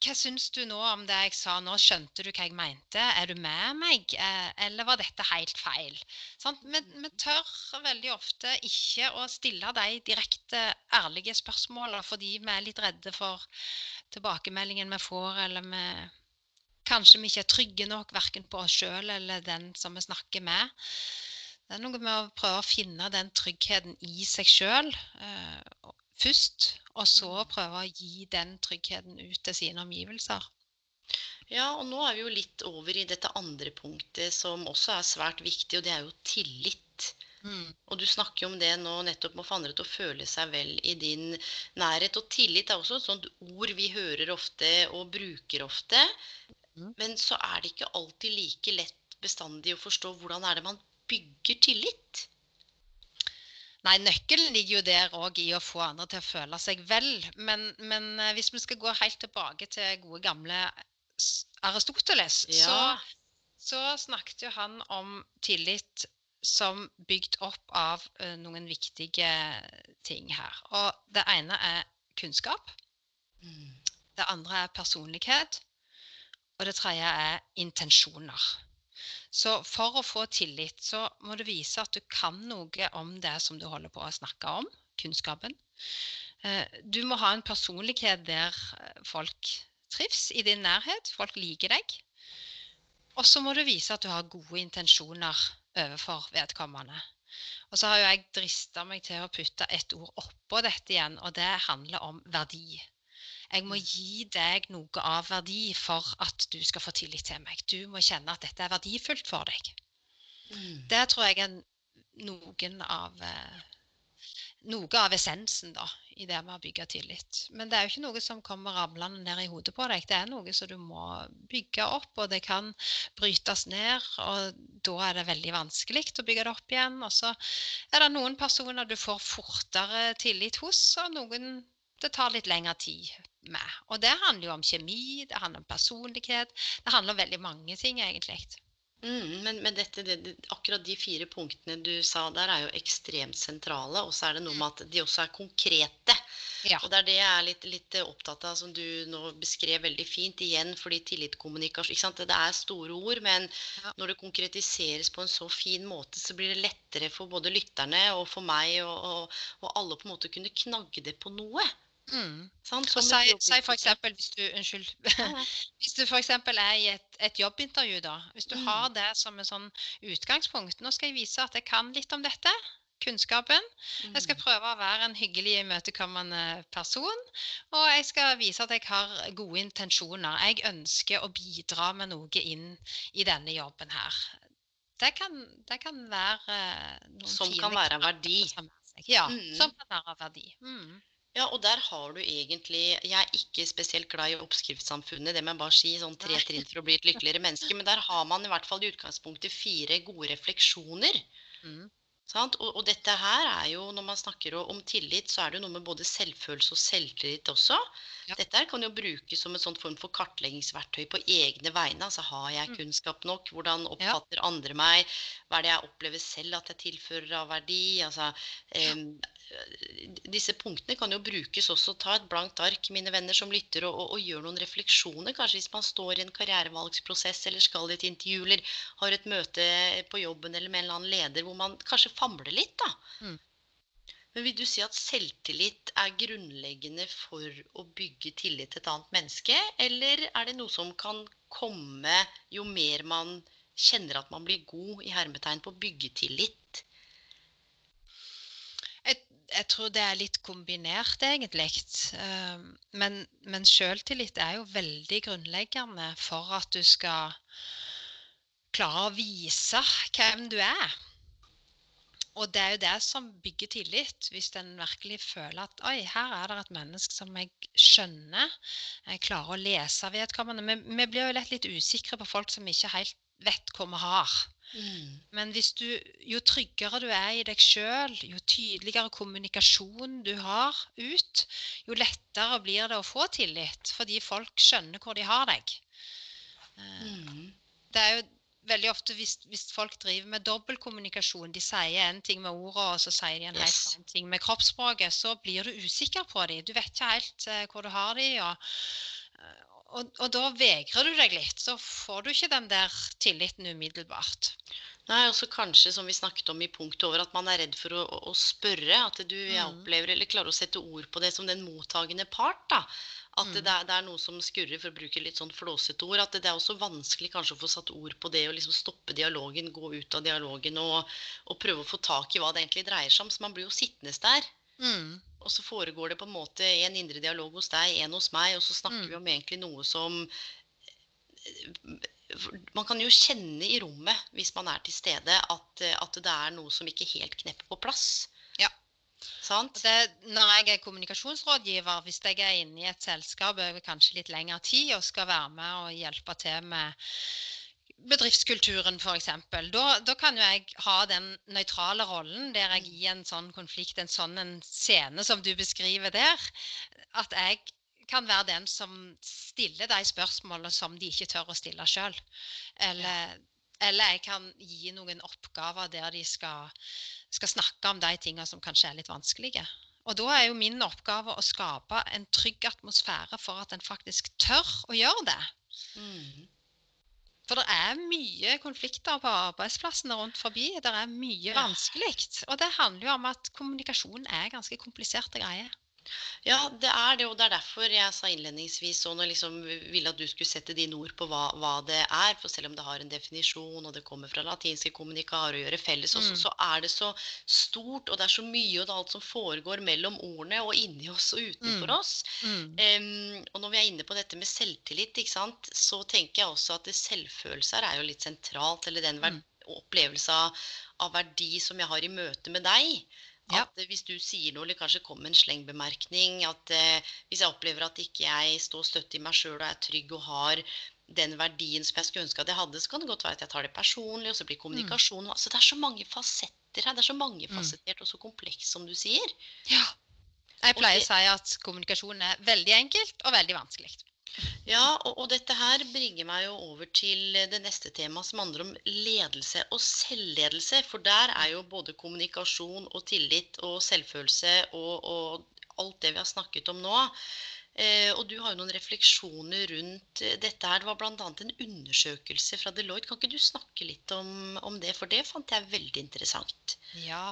Hva syns du nå om det jeg sa nå? Skjønte du hva jeg mente? Er du med meg? Eh, eller var dette helt feil? Sånn, vi, vi, tør veldig ofte ikke å stille de direkte, ærlige spørsmålene fordi vi er litt redde for tilbakemeldingen vi får, eller vi Kanskje vi ikke er trygge nok verken på oss sjøl eller den som vi snakker med. Det er noe med å prøve å finne den tryggheten i seg sjøl eh, først, og så mm. prøve å gi den tryggheten ut til sine omgivelser. Ja, og nå er vi jo litt over i dette andre punktet som også er svært viktig, og det er jo tillit. Mm. Og du snakker jo om det nå nettopp med å få andre til å føle seg vel i din nærhet. Og tillit er også et sånt ord vi hører ofte og bruker ofte. Mm. Men så er det ikke alltid like lett bestandig å forstå hvordan er det man bygger tillit? Nei, Nøkkelen ligger jo der òg i å få andre til å føle seg vel. Men, men eh, hvis vi skal gå helt tilbake til gode, gamle Aristoteles, ja. så, så, snakket jo han om tillit som bygd opp av uh, noen viktige ting her. Og det ene er kunnskap. Mm. Det andre er personlighet. Og det tredje er intensjoner. Så for å få tillit, så må du vise at du kan noe om det som du holder på å snakke om, kunnskapen. Eh, du må ha en personlighet der eh, folk trives i din nærhet, folk liker deg. Og så må du vise at du har gode intensjoner overfor vedkommende. Og så har jo jeg drista meg til å putte et ord oppå dette igjen, og det handler om verdi. Jeg må gi deg noe av verdi for at du skal få tillit til meg. Du må kjenne at dette er verdifullt for deg. Mm. Det tror jeg er noen av eh, noe av essensen da, i det med å bygge tillit. Men det er jo ikke noe som kommer ramlende ned i hodet på deg. Det er noe som du må bygge opp, og det kan brytes ned. Og da er det veldig vanskelig å bygge det opp igjen. Og så er det noen personer du får fortere tillit hos, og noen det tar litt lengre tid med. Og det handler jo om kjemi, det handler om personlighet. Det handler om veldig mange ting, egentlig. Mm, men, men dette, det, akkurat de fire punktene du sa der, er jo ekstremt sentrale. Og så er det noe med at de også er konkrete. Ja. Og det er det jeg er litt, litt, opptatt av, som du nå beskrev veldig fint. Igjen fordi tillitkommunikasjon Det er store ord, men ja. når det konkretiseres på en så fin måte, så blir det lettere for både lytterne og for meg og, og, og alle på en måte kunne knagge det på noe. Mm. Sånn, og si, si for eksempel, hvis du, unnskyld, hvis du for er i et, et, jobbintervju, da. Hvis du mm. har det som en sånn utgangspunkt. Nå skal jeg vise at jeg kan litt om dette. Kunnskapen. Mm. Jeg skal mm. prøve å være en hyggelig, imøtekommende person. Og jeg skal vise at jeg har gode intensjoner. Jeg ønsker å bidra med noe inn i denne jobben her. Det kan, det kan være noen Som kan være en verdi. Ja, mm. som kan være verdi. Mm. Ja, og der har du egentlig Jeg er ikke spesielt glad i oppskriftssamfunnet, det må jeg bare si. Sånn tre trinn for å bli et lykkeligere menneske. Men der har man i hvert fall i utgangspunktet fire gode refleksjoner. Mm. Og, og, dette her er jo, når man snakker om tillit, så er det noe med både selvfølelse og selvtillit også. Ja. Dette her kan jo brukes som en sånn form for kartleggingsverktøy på egne vegne. Altså har jeg mm. kunnskap nok? Hvordan oppfatter ja. andre meg? Hva er det jeg opplever selv at jeg tilfører av verdi? Altså, um, disse punktene kan jo brukes også. Ta et blankt ark, mine venner som lytter, og, og, og gjør noen refleksjoner. Kanskje hvis man står i en karrierevalgsprosess eller skal i et intervju eller har et møte på jobben eller med en eller annen leder hvor man kanskje famler litt. da. Mm. Men vil du si at selvtillit er grunnleggende for å bygge tillit til et annet menneske? Eller er det noe som kan komme jo mer man kjenner at man blir god i hermetegn på å bygge tillit? Jeg tror det er litt kombinert, egentlig. Ehm, men, men sjøltillit er jo veldig grunnleggende for at du skal klare å vise hvem du er. Og det er jo det som bygger tillit, hvis en virkelig føler at oi, her er det et menneske som jeg skjønner. Jeg klarer å lese vedkommende. Vi, vi blir jo lett litt usikre på folk som ikke helt vet hva vi har. Mm. Men du, jo tryggere du er i deg sjøl, jo tydeligere kommunikasjon du har ut, jo lettere blir det å få tillit, fordi folk skjønner hvor de har deg. Eh, mm. Det er jo veldig ofte hvis, hvis folk driver med dobbeltkommunikasjon, de sier en ting med ordene, og så sier de en yes. helt annen ting med kroppsspråket, så blir du usikker på dem. Du vet ikke helt uh, hvor du har dem. Og, og, og, da vegrer du deg litt. Så får du ikke den der tilliten umiddelbart. Nei, også kanskje, som vi snakket om i punktet over, at man er redd for å, å spørre. At du jeg mm. opplever, eller klarer å sette ord på det som den mottagende part. da. At mm. det, det, er, noe som skurrer, for å bruke litt sånn flåsete ord. At det, det, er også vanskelig kanskje å få satt ord på det, og liksom stoppe dialogen, gå ut av dialogen og, og prøve å få tak i hva det egentlig dreier seg om. Så man blir jo sittende der. Mm. Og så foregår det på en måte en indre dialog hos deg, en hos meg, og så snakker mm. vi om egentlig noe som Man kan jo kjenne i rommet, hvis man er til stede, at, at det er noe som ikke helt knepper på plass. Ja. Det, når jeg er kommunikasjonsrådgiver, hvis jeg er inne i et selskap over kanskje litt lengre tid og skal være med og hjelpe til med bedriftskulturen, f.eks. Da, da kan jo jeg ha den nøytrale rollen der jeg i en sånn konflikt, en sånn en scene som du beskriver der, at jeg kan være den som stiller de spørsmålene som de ikke tør å stille sjøl. Eller, eller, jeg kan gi noen oppgaver der de skal, skal snakke om de tingene som kanskje er litt vanskelige. Og da er jo min oppgave å skape en trygg atmosfære for at en faktisk tør å gjøre det. Mm. For det er mye konflikter på arbeidsplassene rundt forbi. Det er mye vanskelig. Og det handler jo om at kommunikasjon er ganske kompliserte greier. Ja, det er det, og det er derfor jeg sa innledningsvis og liksom ville at du skulle sette dine ord på hva, hva det er. For selv om det har en definisjon, og det kommer fra latinske kommunikare og gjøre felles, også, Mm. så er det så stort, og det er så mye, og det er alt som foregår mellom ordene og inni oss og utenfor Mm. oss. Mm. Um, og når vi er inne på dette med selvtillit, sant, så tenker jeg også at det selvfølelse er jo litt sentralt. Eller den Mm. opplevelse av, av verdi som jeg har i møte med deg. Ja. At hvis du sier noe, eller kanskje kommer med en slengbemerkning At eh, hvis jeg opplever at ikke jeg står støtt i meg sjøl og er trygg og har den verdien som jeg skulle ønske at jeg hadde, så kan det godt være at jeg tar det personlig, og så blir kommunikasjonen Så det er så mange fasetter her. Det er så mangefasettert og så kompleks, som du sier. Ja. Jeg pleier å si at kommunikasjon er veldig enkelt og veldig vanskelig. Ja, og, og dette her bringer meg jo over til det neste temaet, som handler om ledelse og selvledelse. For der er jo både kommunikasjon og tillit og selvfølelse og, og alt det vi har snakket om nå. Eh, og du har jo noen refleksjoner rundt dette her. Det var bl.a. en undersøkelse fra Deloitte. Kan ikke du snakke litt om, om det? For det fant jeg veldig interessant. Ja.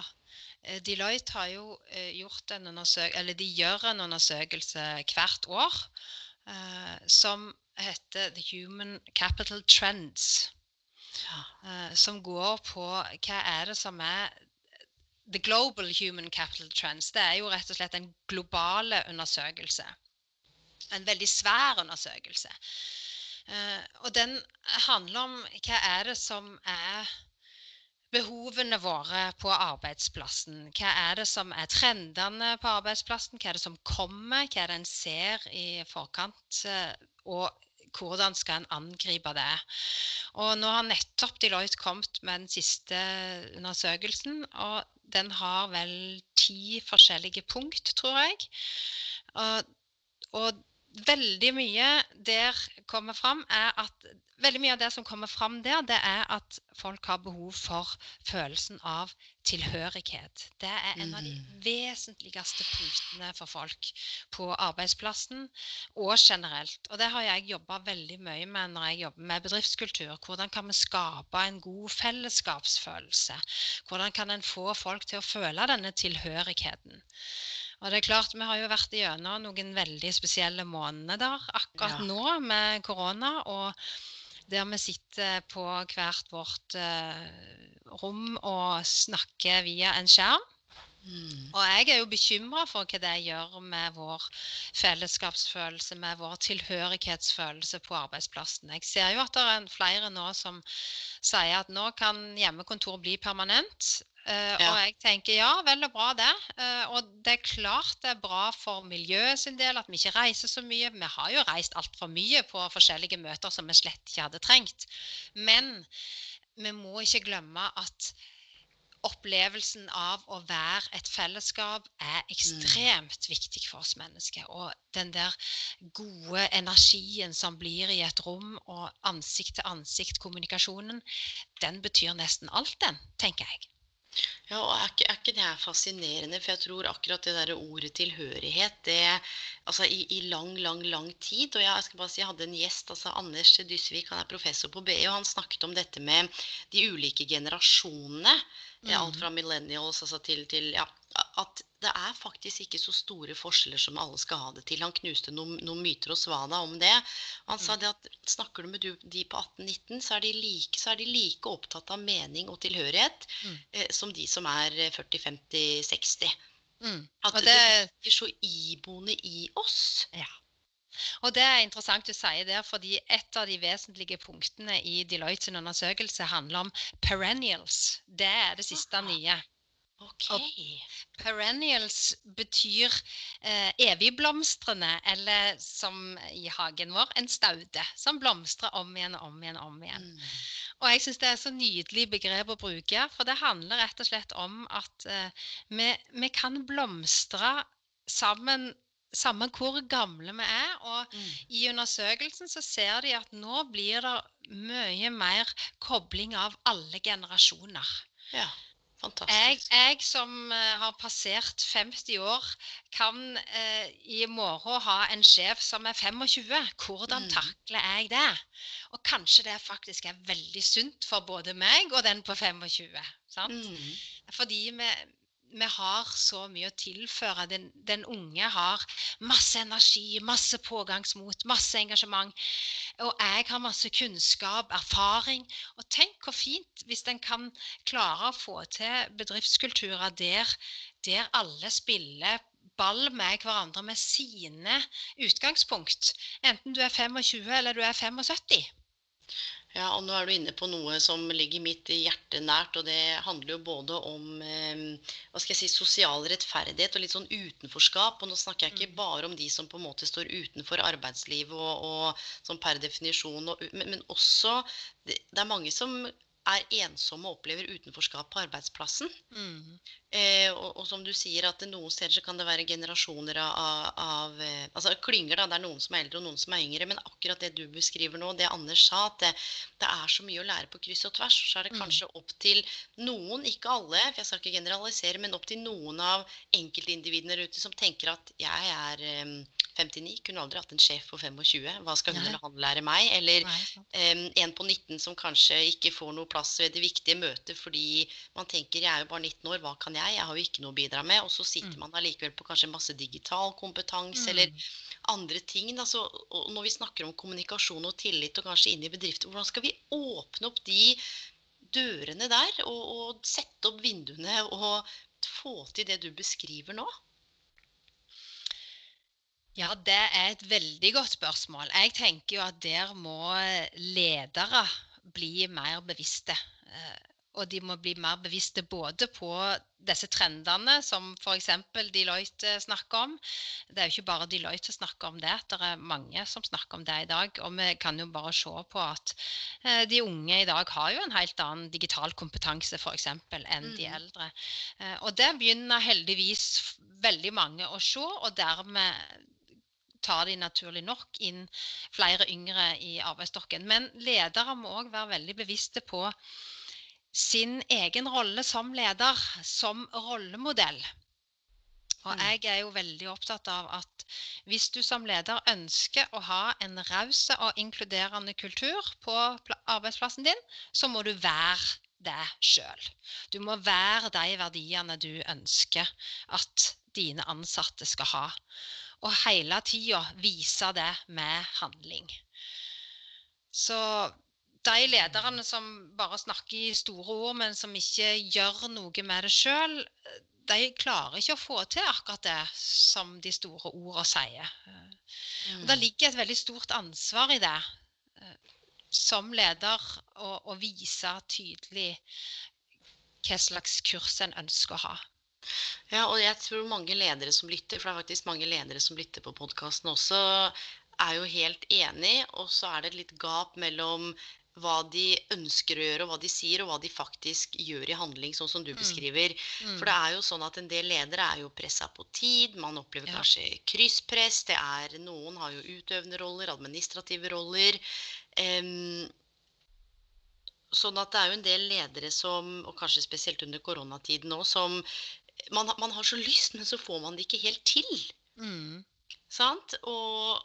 eh, Deloitte har jo eh, gjort en undersøkelse, eller de gjør en undersøkelse hvert år som heter The Human Capital Trends. Eh, som går på hva er det som er The Global Human Capital Trends. Det er jo rett og slett en globale undersøkelse. En veldig svær undersøkelse. Eh, og den handler om hva er det som er behovene våre på arbeidsplassen. Hva er det som er trendene på arbeidsplassen? Hva er det som kommer? Hva er det en ser i forkant? eh, Og hvordan skal en angripe det? Og nå har nettopp Deloitte kommet med den siste undersøkelsen, og den har vel ti forskjellige punkt, tror jeg. Og, og veldig mye der kommer fram, er at Veldig mye av det som kommer fram der, det er at folk har behov for følelsen av tilhørighet. Det er en av de Mhm. vesentligste punktene for folk på arbeidsplassen og generelt. Og det har jeg jobba veldig mye med når jeg jobber med bedriftskultur. Hvordan kan vi skape en god fellesskapsfølelse? Hvordan kan en få folk til å føle denne tilhørigheten? Og det er klart, Vi har jo vært igjennom noen veldig spesielle måneder akkurat Ja. nå med korona. og der vi sitter på hvert vårt eh, rom og snakker via en skjerm. Mm. Og jeg er jo bekymra for hva det gjør med vår fellesskapsfølelse, med vår tilhørighetsfølelse på arbeidsplassen. Jeg ser jo at det er flere nå som sier at nå kan hjemmekontor bli permanent. Eh, Ja. Og jeg tenker ja, vel og bra det. Eh, og det er klart det er bra for miljøet sin del at vi ikke reiser så mye. Vi har jo reist altfor mye på forskjellige møter som vi slett ikke hadde trengt. Men vi må ikke glemme at opplevelsen av å være et fellesskap er ekstremt viktig for oss mennesker. Og den der gode energien som blir i et rom, og ansikt-til-ansikt-kommunikasjonen, den betyr nesten alt, den, tenker jeg. Ja, og er ikke, er ikke det fascinerende? For jeg tror akkurat det der ordet tilhørighet, det Altså i, i lang, lang, lang tid Og jeg, jeg skal bare si, jeg hadde en gjest, altså Anders Dysvik, han er professor på BI, og han snakket om dette med de ulike generasjonene. Mm. Alt fra millennials altså til, til Ja. At det er faktisk ikke så store forskjeller som alle skal ha det til. Han knuste noen, noen myter og svada om det. Han sa det at snakker du med du, de på 18-19, så, er de like- så er de like opptatt av mening og tilhørighet Mm. eh, som de som er eh, 40-50-60. Mm. At det, det, ligger så iboende i oss. Og det er interessant du sier der, fordi et av de vesentlige punktene i Deloitte sin undersøkelse handler om perennials. Det er det siste Ah. nye. Ok. Og- Perennials betyr eh, evigblomstrende, eller som i hagen vår, en staude. Som blomstrer om igjen og om igjen om igjen. Mm. Og jeg syns det er så nydelig begrep å bruke, for det handler rett og slett om at eh, vi, vi kan blomstre sammen samme hvor gamle vi er. Og Mm. i undersøkelsen så ser de at nå blir det mye mer kobling av alle generasjoner. Ja. Jeg, jeg, som uh, har passert 50 år, kan eh, i morgen ha en sjef som er 25. Hvordan mm. takler jeg det? Og kanskje det faktisk er veldig sunt for både meg og den på 25. Mm. Fordi vi, vi har så mye å tilføre. Den, den, unge har masse energi, masse pågangsmot, masse engasjement. Og jeg har masse kunnskap, erfaring. Og tenk hvor fint hvis en kan klare å få til bedriftskulturer der, der alle spiller ball med hverandre med sine utgangspunkt. Enten du er 25 eller du er 75. Ja, og nå er du inne på noe som ligger mitt hjerte nært. Og det handler jo både om eh, hva skal jeg si, sosial rettferdighet og litt sånn utenforskap. Og nå snakker jeg ikke mm. bare om de som på en måte står utenfor arbeidslivet og, og som per definisjon og, men, men, også det, det er mange som er ensomme og opplever utenforskap på arbeidsplassen. Mm. Eh, og, og, som du sier, at noen steder så kan det være generasjoner av, av eh, altså klynger. da, Det er noen som er eldre og noen som er yngre. Men akkurat det du beskriver nå, det Anders sa, at det, det er så mye å lære på kryss og tvers. Så er det mm. kanskje opp til noen, ikke alle, for jeg skal ikke generalisere, men opp til noen av enkeltindividene der ute som tenker at jeg er um, 59, kunne aldri hatt en sjef på 25. Hva skal hun eller han lære meg? Eller um, en på 19 som kanskje ikke får noe plass ved det viktige møtet fordi man tenker jeg er jo bare 19 år, hva kan jeg? Jeg har jo ikke noe å bidra med. Og så sitter mm. man allikevel på kanskje masse digital kompetanse mm. eller andre ting. Altså, når vi snakker om kommunikasjon og tillit og kanskje inn i bedrifter, hvordan skal vi åpne opp de dørene der og, og sette opp vinduene og få til det du beskriver nå? Ja, det er et veldig godt spørsmål. Jeg tenker jo at der må ledere bli mer bevisste. Og de må bli mer bevisste både på disse trendene som f.eks. Deloitte snakker om. Det er jo ikke bare Deloitte som snakker om det, det er mange som snakker om det i dag. Og vi kan jo bare se på at eh, de unge i dag har jo en helt annen digital kompetanse f.eks. enn de mm. eldre. Eh, og det begynner heldigvis veldig mange å se, og dermed tar de naturlig nok inn flere yngre i arbeidsstokken. Men ledere må òg være veldig bevisste på sin egen rolle som leder, som rollemodell. Og mm. jeg er jo veldig opptatt av at hvis du som leder ønsker å ha en raus og inkluderende kultur på arbeidsplassen din, så må du være det sjøl. Du må være de verdiene du ønsker at dine ansatte skal ha og hele tida vise det med handling. Så de lederne som bare snakker i store ord, men som ikke gjør noe med det sjøl, de klarer ikke å få til akkurat det som de store ordene sier. Og det mm. ligger et veldig stort ansvar i det eh, som leder å, å vise tydelig hva slags kurs en ønsker å ha. Ja, og jeg tror mange ledere som lytter, for det er faktisk mange ledere som lytter på podkasten også, er jo helt enig. Og så er det et litt gap mellom hva de ønsker å gjøre, og hva de sier, og hva de faktisk gjør i handling, sånn som du mm. beskriver. Mm. For det er jo sånn at en del ledere er jo pressa på tid, man opplever ja. kanskje krysspress. Det er, noen har jo utøvende roller, administrative roller. Um, sånn at det er jo en del ledere som, og kanskje spesielt under koronatiden òg, som man, man, har så lyst, men så får man det ikke helt til. Mm. Sant? Og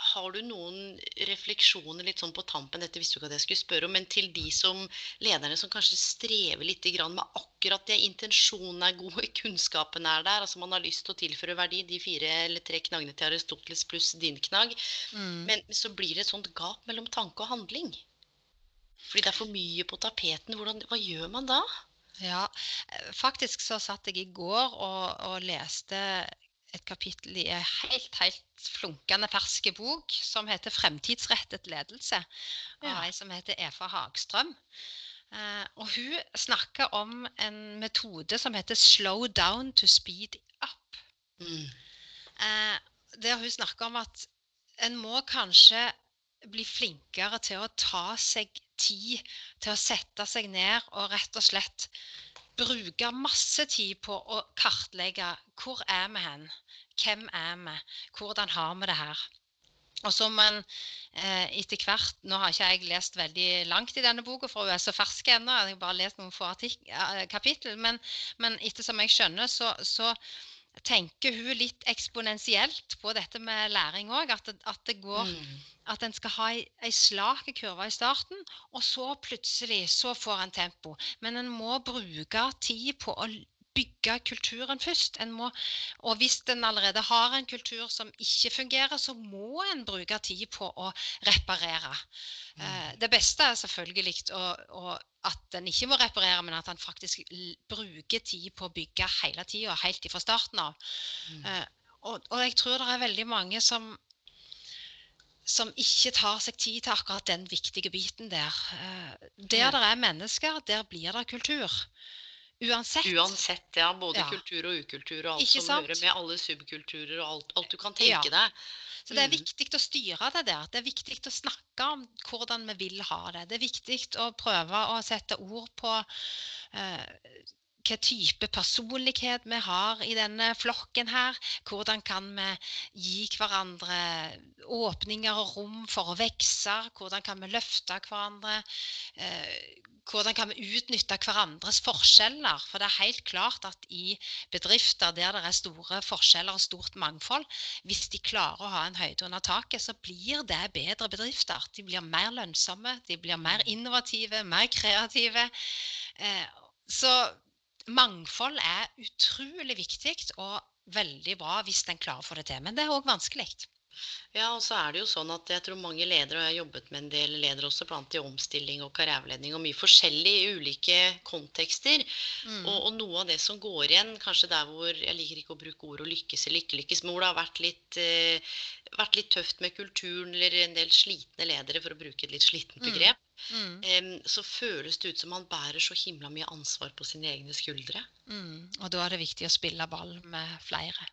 har du noen refleksjoner litt sånn på tampen, dette visste du ikke at jeg skulle spørre om, men til de som lederne som kanskje strever litt med akkurat det, intensjonen er god, kunnskapen er der, altså man har lyst til å tilføre verdi, de fire eller tre knaggene til Aristoteles pluss din knagg, mm. men så blir det et sånt gap mellom tanke og handling. Fordi det er for mye på tapeten. Hvordan, hva gjør man da? Ja, eh, faktisk så satt jeg i går og, og leste et kapittel i en helt, helt flunkende ferske bok som heter 'Fremtidsrettet ledelse', av ja. ei som heter Eva Hagstrøm. Eh, og hun snakker om en metode som heter 'slow down to speed up'. Mm. Eh, der hun snakker om at en må kanskje bli flinkere til å ta seg tid til å sette seg ned og rett og slett bruke masse tid på å kartlegge hvor er vi hen, hvem er vi, hvordan har vi det her. Og så må en eh, etter hvert Nå har ikke jeg lest veldig langt i denne boka, for hun er så fersk ennå. Jeg har bare lest noen få eh, kapittel. Men, men ettersom jeg skjønner, så, så, tenker hun litt eksponentielt på dette med læring òg. At, at, det går mm. At en skal ha ei, slak kurve i starten, og så plutselig så får en tempo. Men en må bruke tid på å bygge kulturen først. Må, og hvis en allerede har en kultur som ikke fungerer, så må en bruke tid på å reparere. Mm. Eh, det beste er selvfølgelig å, å, at en ikke må reparere, men at en faktisk bruker tid på å bygge hele tida, helt fra starten av. Mm. Eh, og, og, jeg tror det er veldig mange som som ikke tar seg tid til akkurat den viktige biten der. Eh, der det er mennesker, der blir det kultur. Uansett. Uansett, ja. Både ja. kultur og ukultur og alt Ikke som hører med alle subkulturer og alt, alt du kan tenke ja. deg. Så det er mm. viktig å styre det der. Det er viktig å snakke om hvordan vi vil ha det. Det er viktig å prøve å sette ord på uh, hva type personlighet vi har i denne flokken her. Hvordan kan vi gi hverandre åpninger og rom for å vokse? Hvordan kan vi løfte hverandre? Eh, hvordan kan vi utnytte hverandres forskjeller? For det er helt klart at i bedrifter der det er store forskjeller og stort mangfold, hvis de klarer å ha en høyde under taket, så blir det bedre bedrifter. De blir mer lønnsomme, de blir mer innovative, mer kreative. Eh, så mangfold er utrolig viktig og veldig bra hvis en klarer å få det til. Men det er òg vanskelig. Ja, og så er det jo sånn at jeg tror mange ledere, og jeg har jobbet med en del ledere også, blant i omstilling og karriereveiledning, og mye forskjellig i ulike kontekster. Mm. Og, og, noe av det som går igjen, kanskje der hvor Jeg liker ikke å bruke ord å lykkes eller ikke lykkes, men hvor det har vært litt, eh, vært litt tøft med kulturen, eller en del slitne ledere, for å bruke et litt slitent mm. begrep. Mm. Um, så føles det ut som han bærer så himla mye ansvar på sine egne skuldre. Mm. Og da er det viktig å spille ball med flere.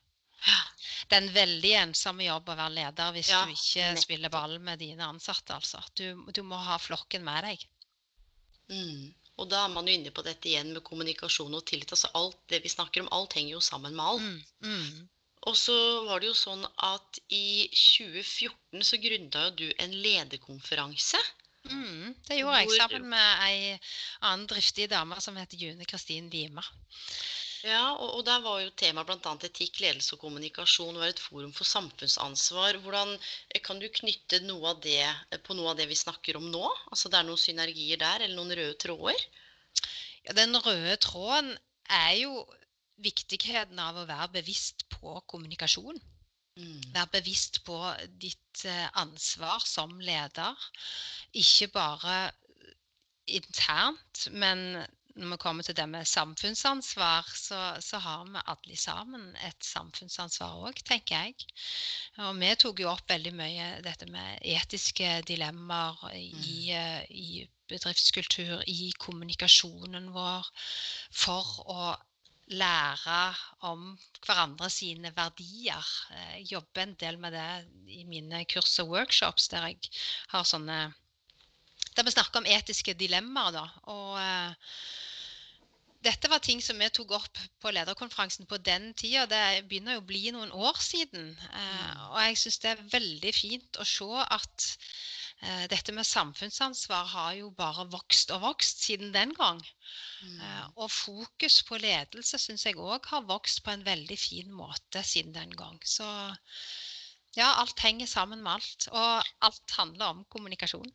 Det er en veldig ensom jobb å være leder hvis ja, du ikke nettopp. spiller ball med dine ansatte. Altså. Du, du må ha flokken med deg. Mm. Og da er man jo inne på dette igjen med kommunikasjon og tillit. Altså alt det vi snakker om, alt henger jo sammen med alt. Mm. Mm. Og så var det jo sånn at i 2014 så grunda jo du en lederkonferanse. Mm, det gjorde jeg sammen med ei annen driftig dame som heter June Kristin Wima. Ja, og, og der var jo temaet bl.a. etikk, ledelse og kommunikasjon var et forum for samfunnsansvar. Hvordan eh, Kan du knytte noe av det eh, på noe av det vi snakker om nå? Altså det er noen synergier der, eller noen røde tråder? Ja, Den røde tråden er jo viktigheten av å være bevisst på kommunikasjon. Mm. Være bevisst på ditt eh, ansvar som leder. Ikke bare internt, men når vi kommer til det med samfunnsansvar, så, så har vi alle sammen et samfunnsansvar òg, tenker jeg. Og vi tok jo opp veldig mye dette med etiske dilemmaer i, mm. Eh, i bedriftskultur, i kommunikasjonen vår, for å lære om hverandre sine verdier. Jeg jobber en del med det i mine kurs og workshops, der jeg har sånne Der vi snakker om etiske dilemmaer, da. Og eh, dette var ting som vi tok opp på lederkonferansen på den tida. Det begynner jo å bli noen år siden. Eh, mm. og jeg syns det er veldig fint å se at eh, dette med samfunnsansvar har jo bare vokst og vokst siden den gang. Mm. Eh, og fokus på ledelse syns jeg òg har vokst på en veldig fin måte siden den gang. Så ja, alt henger sammen med alt. Og alt handler om kommunikasjon.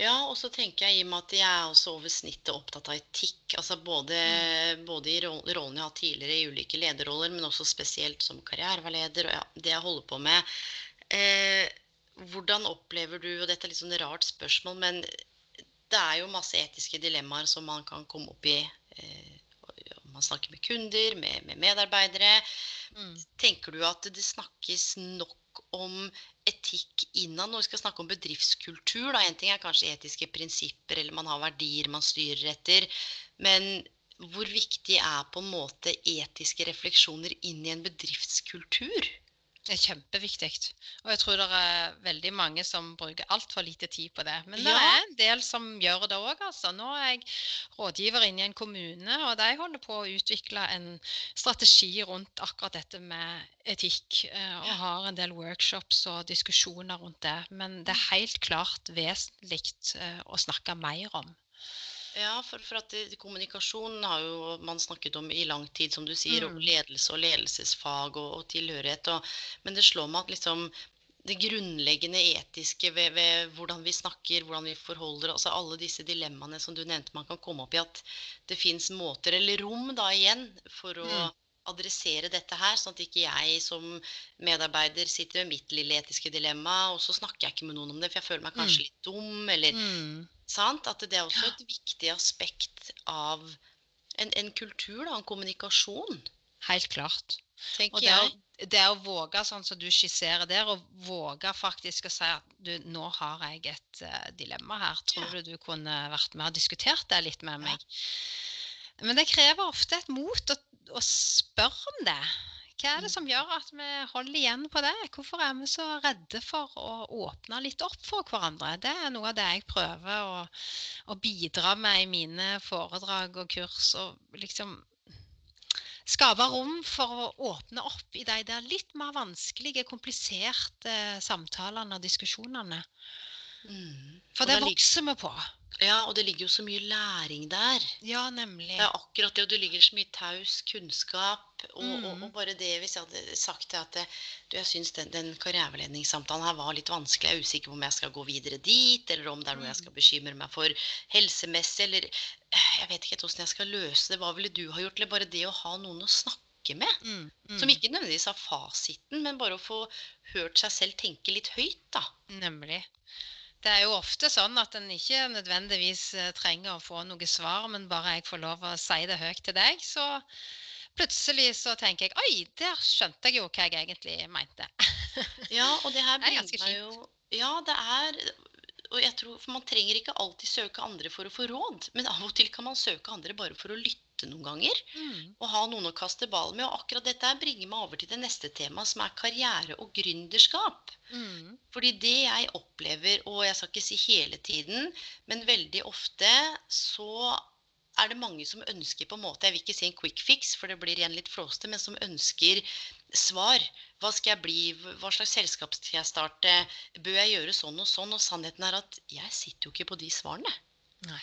Ja, og så tenker jeg i og med at jeg er også over snittet opptatt av etikk. altså Både, mm. både i rollen jeg har tidligere i ulike lederroller, men også spesielt som karriereveileder og ja, det jeg holder på med. Eh, hvordan opplever du Og dette er litt sånn rart spørsmål, men det er jo masse etiske dilemmaer som man kan komme opp i. Eh, man snakker med kunder, med, med medarbeidere. Mm. Tenker du at det snakkes nok om etikk innad. Når vi skal snakke om bedriftskultur, da. En ting er kanskje etiske prinsipper, eller man har verdier man styrer etter. Men hvor viktig er på en måte etiske refleksjoner inn i en bedriftskultur? Det er kjempeviktig. Og jeg tror det er veldig mange som bruker altfor lite tid på det. Men det Ja. er en del som gjør det òg, altså. Nå er jeg rådgiver inne i en kommune, og de holder på å utvikle en strategi rundt akkurat dette med etikk. eh, Og Ja. har en del workshops og diskusjoner rundt det. Men det er helt klart vesentlig eh, å snakke mer om. Ja, for, for at kommunikasjonen kommunikasjon har jo man snakket om i lang tid, som du sier, og Mm. ledelse og ledelsesfag og, og tilhørighet. Og, men det slår meg at liksom det grunnleggende etiske ved, ved hvordan vi snakker, hvordan vi forholder altså alle disse dilemmaene som du nevnte man kan komme opp i, at det fins måter, eller rom da igjen, for å Mm. adressere dette her, sånn at ikke jeg som medarbeider sitter med mitt lille etiske dilemma, og så snakker jeg ikke med noen om det, for jeg føler meg kanskje litt dum, eller Mm. Sant? At det er også et viktig aspekt av en, en kultur, da, en kommunikasjon, Helt klart. tenker Og det å, jeg. det å våge, sånn som du skisserer der, å våge faktisk å si at du, nå har jeg et uh, dilemma her. Tror Ja. du du kunne vært med og diskutert det litt med Ja. meg? Men det krever ofte et mot å, å spørre om det. Hva er det som gjør at vi holder igjen på det? Hvorfor er vi så redde for å åpne litt opp for hverandre? Det er noe av det jeg prøver å, å bidra med i mine foredrag og kurs. Og liksom skape rom for å åpne opp i de der litt mer vanskelige, kompliserte samtalene og diskusjonene. Mm. For det det vokser vi på. Ja, og det ligger jo så mye læring der. Ja, nemlig. Det er akkurat det, og det ligger så mye taus kunnskap. Og, og, Mm. og bare det hvis jeg hadde sagt det at det, du, jeg syns den, den karriereveiledningssamtalen her var litt vanskelig. Jeg er usikker på om jeg skal gå videre dit, eller om det er noe jeg Mm. skal bekymre meg for helsemessig, eller Jeg vet ikke helt åssen jeg skal løse det. Hva ville du ha gjort? Eller bare det å ha noen å snakke med. Mm, Som mm, ikke nødvendigvis har fasiten, men bare å få hørt seg selv tenke litt høyt, da. Nemlig. Det er jo ofte sånn at en ikke nødvendigvis eh, trenger å få noe svar, men bare jeg får lov å si det høyt til deg, så plutselig så tenker jeg Oi, der skjønte jeg jo hva jeg egentlig mente. Ja, og det her Det er bringer ganske meg jo Ja, det er Og jeg tror For man trenger ikke alltid søke andre for å få råd, men av og til kan man søke andre bare for å lytte noen ganger. Mm, Og ha noen å kaste ball med. Og akkurat dette bringer meg over til det neste temaet, som er karriere og gründerskap. mm, Fordi det jeg opplever, og jeg skal ikke si hele tiden, men veldig ofte så er det mange som ønsker på en måte, jeg vil ikke si en quick fix, for det blir igjen litt flåste, men som ønsker svar. Hva skal jeg bli? Hva slags selskap skal jeg starte? Bør jeg gjøre sånn og sånn? Og sannheten er at jeg sitter jo ikke på de svarene. Nei.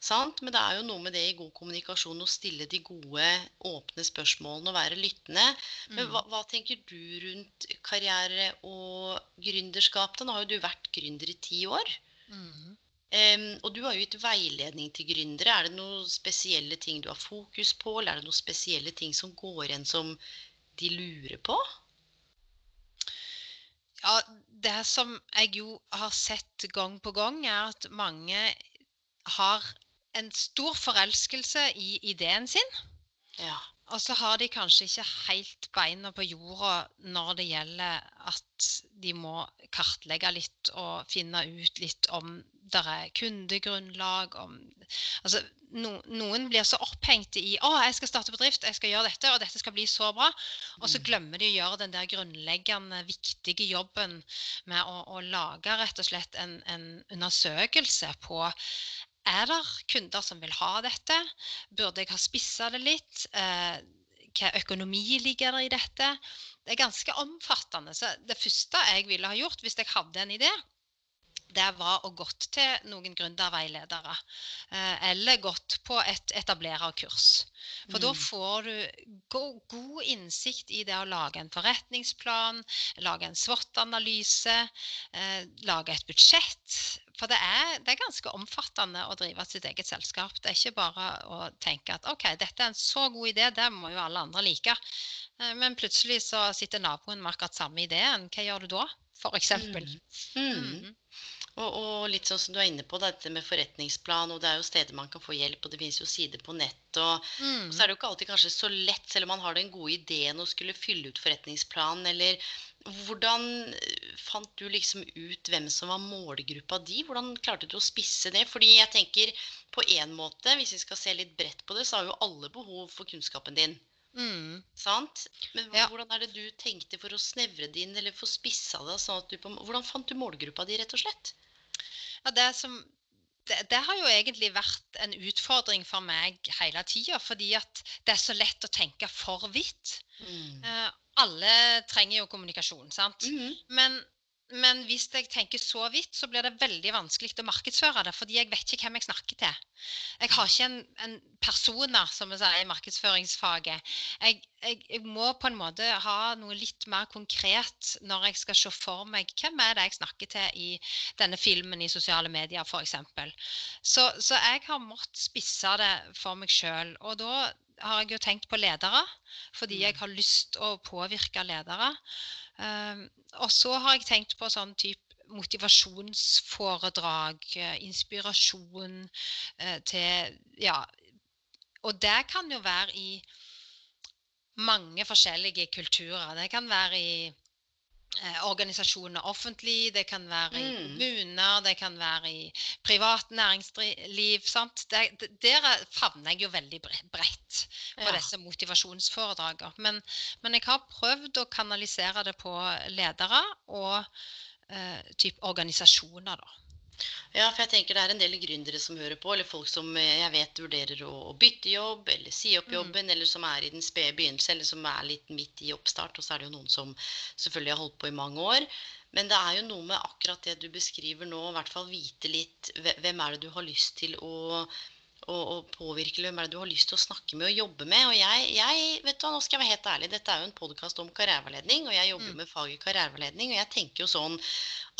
Sant? Men det er jo noe med det i god kommunikasjon å stille de gode, åpne spørsmålene og være lyttende. Men Mm. hva, hva tenker du rundt karriere og gründerskap? da? Nå har jo du vært gründer i ti år. Mm. Um, og du har jo gitt veiledning til gründere. Er det noen spesielle ting du har fokus på, eller er det noen spesielle ting som går igjen som de lurer på? Ja, det som jeg jo har sett gang på gang, er at mange har en stor forelskelse i ideen sin. Ja. Og så har de kanskje ikke helt beina på jorda når det gjelder at de må kartlegge litt og finne ut litt om det er kundegrunnlag om Altså, no, noen blir så opphengt i 'Å, jeg skal starte bedrift, jeg skal gjøre dette, og dette skal bli så bra'. Og så Mm. glemmer de å gjøre den der grunnleggende, viktige jobben med å, å lage rett og slett en, en undersøkelse på er det kunder som vil ha dette? Burde jeg ha spissa det litt? Eh, hva økonomi ligger det i dette? Det er ganske omfattende. Så det første jeg ville ha gjort hvis jeg hadde en idé, det var å gått til noen gründerveiledere. Eh, eller gått på et etablererkurs. For da Mm. får du go god innsikt i det å lage en forretningsplan, lage en SWOT-analyse, eh, lage et budsjett. For det er, det er ganske omfattende å drive sitt eget selskap. Det er ikke bare å tenke at OK, dette er en så god idé, det må jo alle andre like. Eh, Men plutselig så sitter naboen med akkurat samme ideen. Hva gjør du da? For eksempel. Mm. Mhm. Og, og litt sånn som du er inne på, dette med forretningsplan, og det er jo steder man kan få hjelp, og det finnes jo sider på nett. og Mm. så er det jo ikke alltid kanskje så lett, selv om man har den gode ideen å skulle fylle ut forretningsplanen, eller hvordan fant du liksom ut hvem som var målgruppa di? Hvordan klarte du å spisse det? Fordi jeg tenker på en måte, hvis vi skal se litt bredt på det, så har jo alle behov for kunnskapen din. Mm. Sant? Men hvordan er det du tenkte for å snevre det inn, eller få spissa det? Sånn du på, hvordan fant du målgruppa di, rett og slett? Ja, det, som, det, det har jo egentlig vært en utfordring for meg hele tida, fordi at det er så lett å tenke for vidt. Mm. Eh, alle trenger jo kommunikasjon, sant? Mhm. Men, men hvis jeg tenker så vidt, så blir det veldig vanskelig å markedsføre det, fordi jeg vet ikke hvem jeg snakker til. Jeg har ikke en, en personer, som vi sier i markedsføringsfaget. Jeg, jeg, jeg må på en måte ha noe litt mer konkret når jeg skal se for meg hvem er det jeg snakker til i denne filmen i sosiale medier, f.eks. Så, så jeg har måttet spisse det for meg sjøl. Og da har jeg jo tenkt på ledere, fordi jeg har lyst å påvirke ledere. Um, og så har jeg tenkt på sånn type motivasjonsforedrag, eh, inspirasjon eh, til Ja. Og det kan jo være i mange forskjellige kulturer. Det kan være i organisasjoner offentlig, det kan være i Mm. kommuner, det kan være i privat næringsliv. sant? Det, der favner jeg jo veldig bredt på Ja. disse motivasjonsforedragene. Men, men jeg har prøvd å kanalisere det på ledere og eh, typ organisasjoner, da. Ja, for jeg tenker det er en del gründere som hører på, eller folk som eh, jeg vet vurderer å, å bytte jobb, eller si opp Mm. jobben, eller som er i den spede begynnelse, eller som er litt midt i oppstart. Og så er det jo noen som selvfølgelig har holdt på i mange år. Men det er jo noe med akkurat det du beskriver nå, i hvert fall vite litt hvem er det du har lyst til å, å, og påvirke, eller hvem er det du har lyst til å snakke med og jobbe med. Og jeg, jeg vet du hva, nå skal jeg være helt ærlig, dette er jo en podkast om karriereveiledning, og jeg jobber jo Mm. med faget karriereveiledning, og jeg tenker jo sånn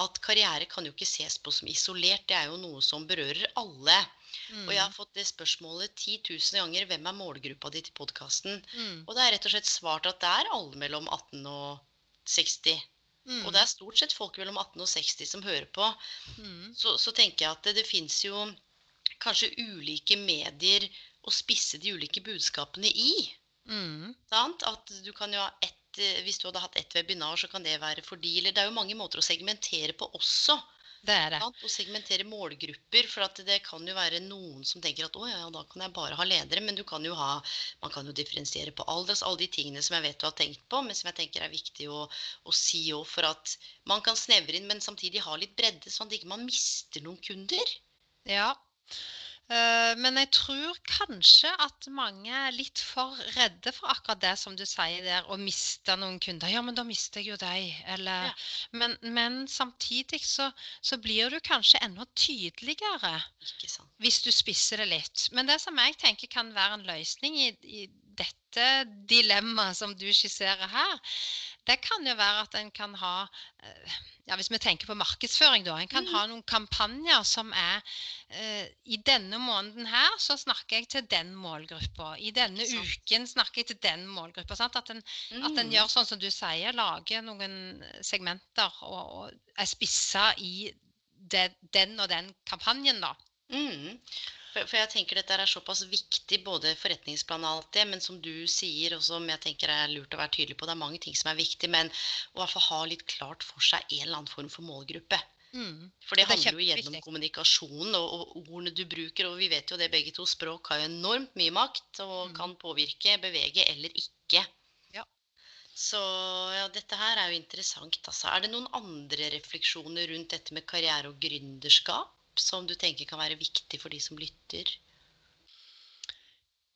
at karriere kan jo ikke ses på som isolert, det er jo noe som berører alle. Og jeg har fått det spørsmålet 10 000 ganger hvem er målgruppa di til podkasten? Mm, Og det er rett og slett svart at det er alle mellom 18 og 60. mm, Og det er stort sett folk mellom 18 og 60 som hører på. mm, Så, så tenker jeg at det, det fins jo kanskje ulike medier å spisse de ulike budskapene i. mm, Sant? At du kan jo ha ett eh, Hvis du hadde hatt ett webinar, så kan det være for de, eller Det er jo mange måter å segmentere på også. det er det. Sant? Å segmentere målgrupper. For at det kan jo være noen som tenker at å ja, ja, da kan jeg bare ha ledere. Men du kan jo ha, man kan jo differensiere på alder. altså Alle de tingene som jeg vet du har tenkt på, men som jeg tenker er viktig å, å si òg. For at man kan snevre inn, men samtidig ha litt bredde, sånn at ikke man mister noen kunder. Ja. Eh, men jeg tror kanskje at mange er litt for redde for akkurat det som du sier der, å miste noen kunder. Ja, men da mister jeg jo deg. Eller, Ja. men, men samtidig så, så blir du kanskje enda tydeligere hvis du spisser det litt. Men det som jeg tenker kan være en løsning i, i dette dilemmaet som du skisserer her, det kan jo være at en kan ha eh, ja, Hvis vi tenker på markedsføring, da. En kan mm. ha noen kampanjer som er eh, I denne måneden her så snakker jeg til den målgruppa. I denne sant. uken snakker jeg til den målgruppa. sant? At en, at en Mm. gjør sånn som du sier, lager noen segmenter og, og er spissa i det, den og den kampanjen, da. Mm. For, for jeg tenker dette er såpass viktig, både forretningsplan og alt det, men som du sier, og som jeg tenker er lurt å være tydelig på, det er mange ting som er viktig, men å i hvert fall ha litt klart for seg en eller annen form for målgruppe. Mm. For det Det er handler jo gjennom kommunikasjonen og, og ordene du bruker, og vi vet jo det begge to, språk har jo enormt mye makt og Mm. kan påvirke, bevege eller ikke. Ja. Så ja, dette her er jo interessant, altså. Er det noen andre refleksjoner rundt dette med karriere og gründerskap som du tenker kan være viktig for de som lytter?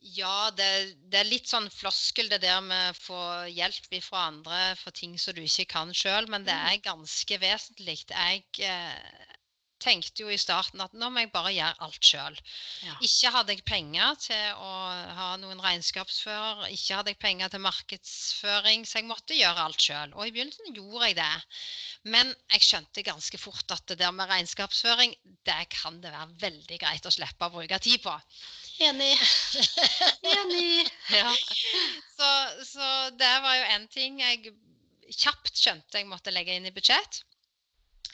Ja, det, det er litt sånn floskel det der med å få hjelp fra andre for ting som du ikke kan sjøl, men det Mm. er ganske vesentlig. Jeg eh, tenkte jo i starten at nå må jeg bare gjøre alt sjøl. Ja. Ikke hadde jeg penger til å ha noen regnskapsfører, ikke hadde jeg penger til markedsføring, så jeg måtte gjøre alt sjøl. Og i begynnelsen gjorde jeg det. Men jeg skjønte ganske fort at det der med regnskapsføring, det kan det være veldig greit å slippe å bruke tid på. Enig. Enig. Ja. Så, så det var jo en ting jeg kjapt skjønte jeg måtte legge inn i budsjett.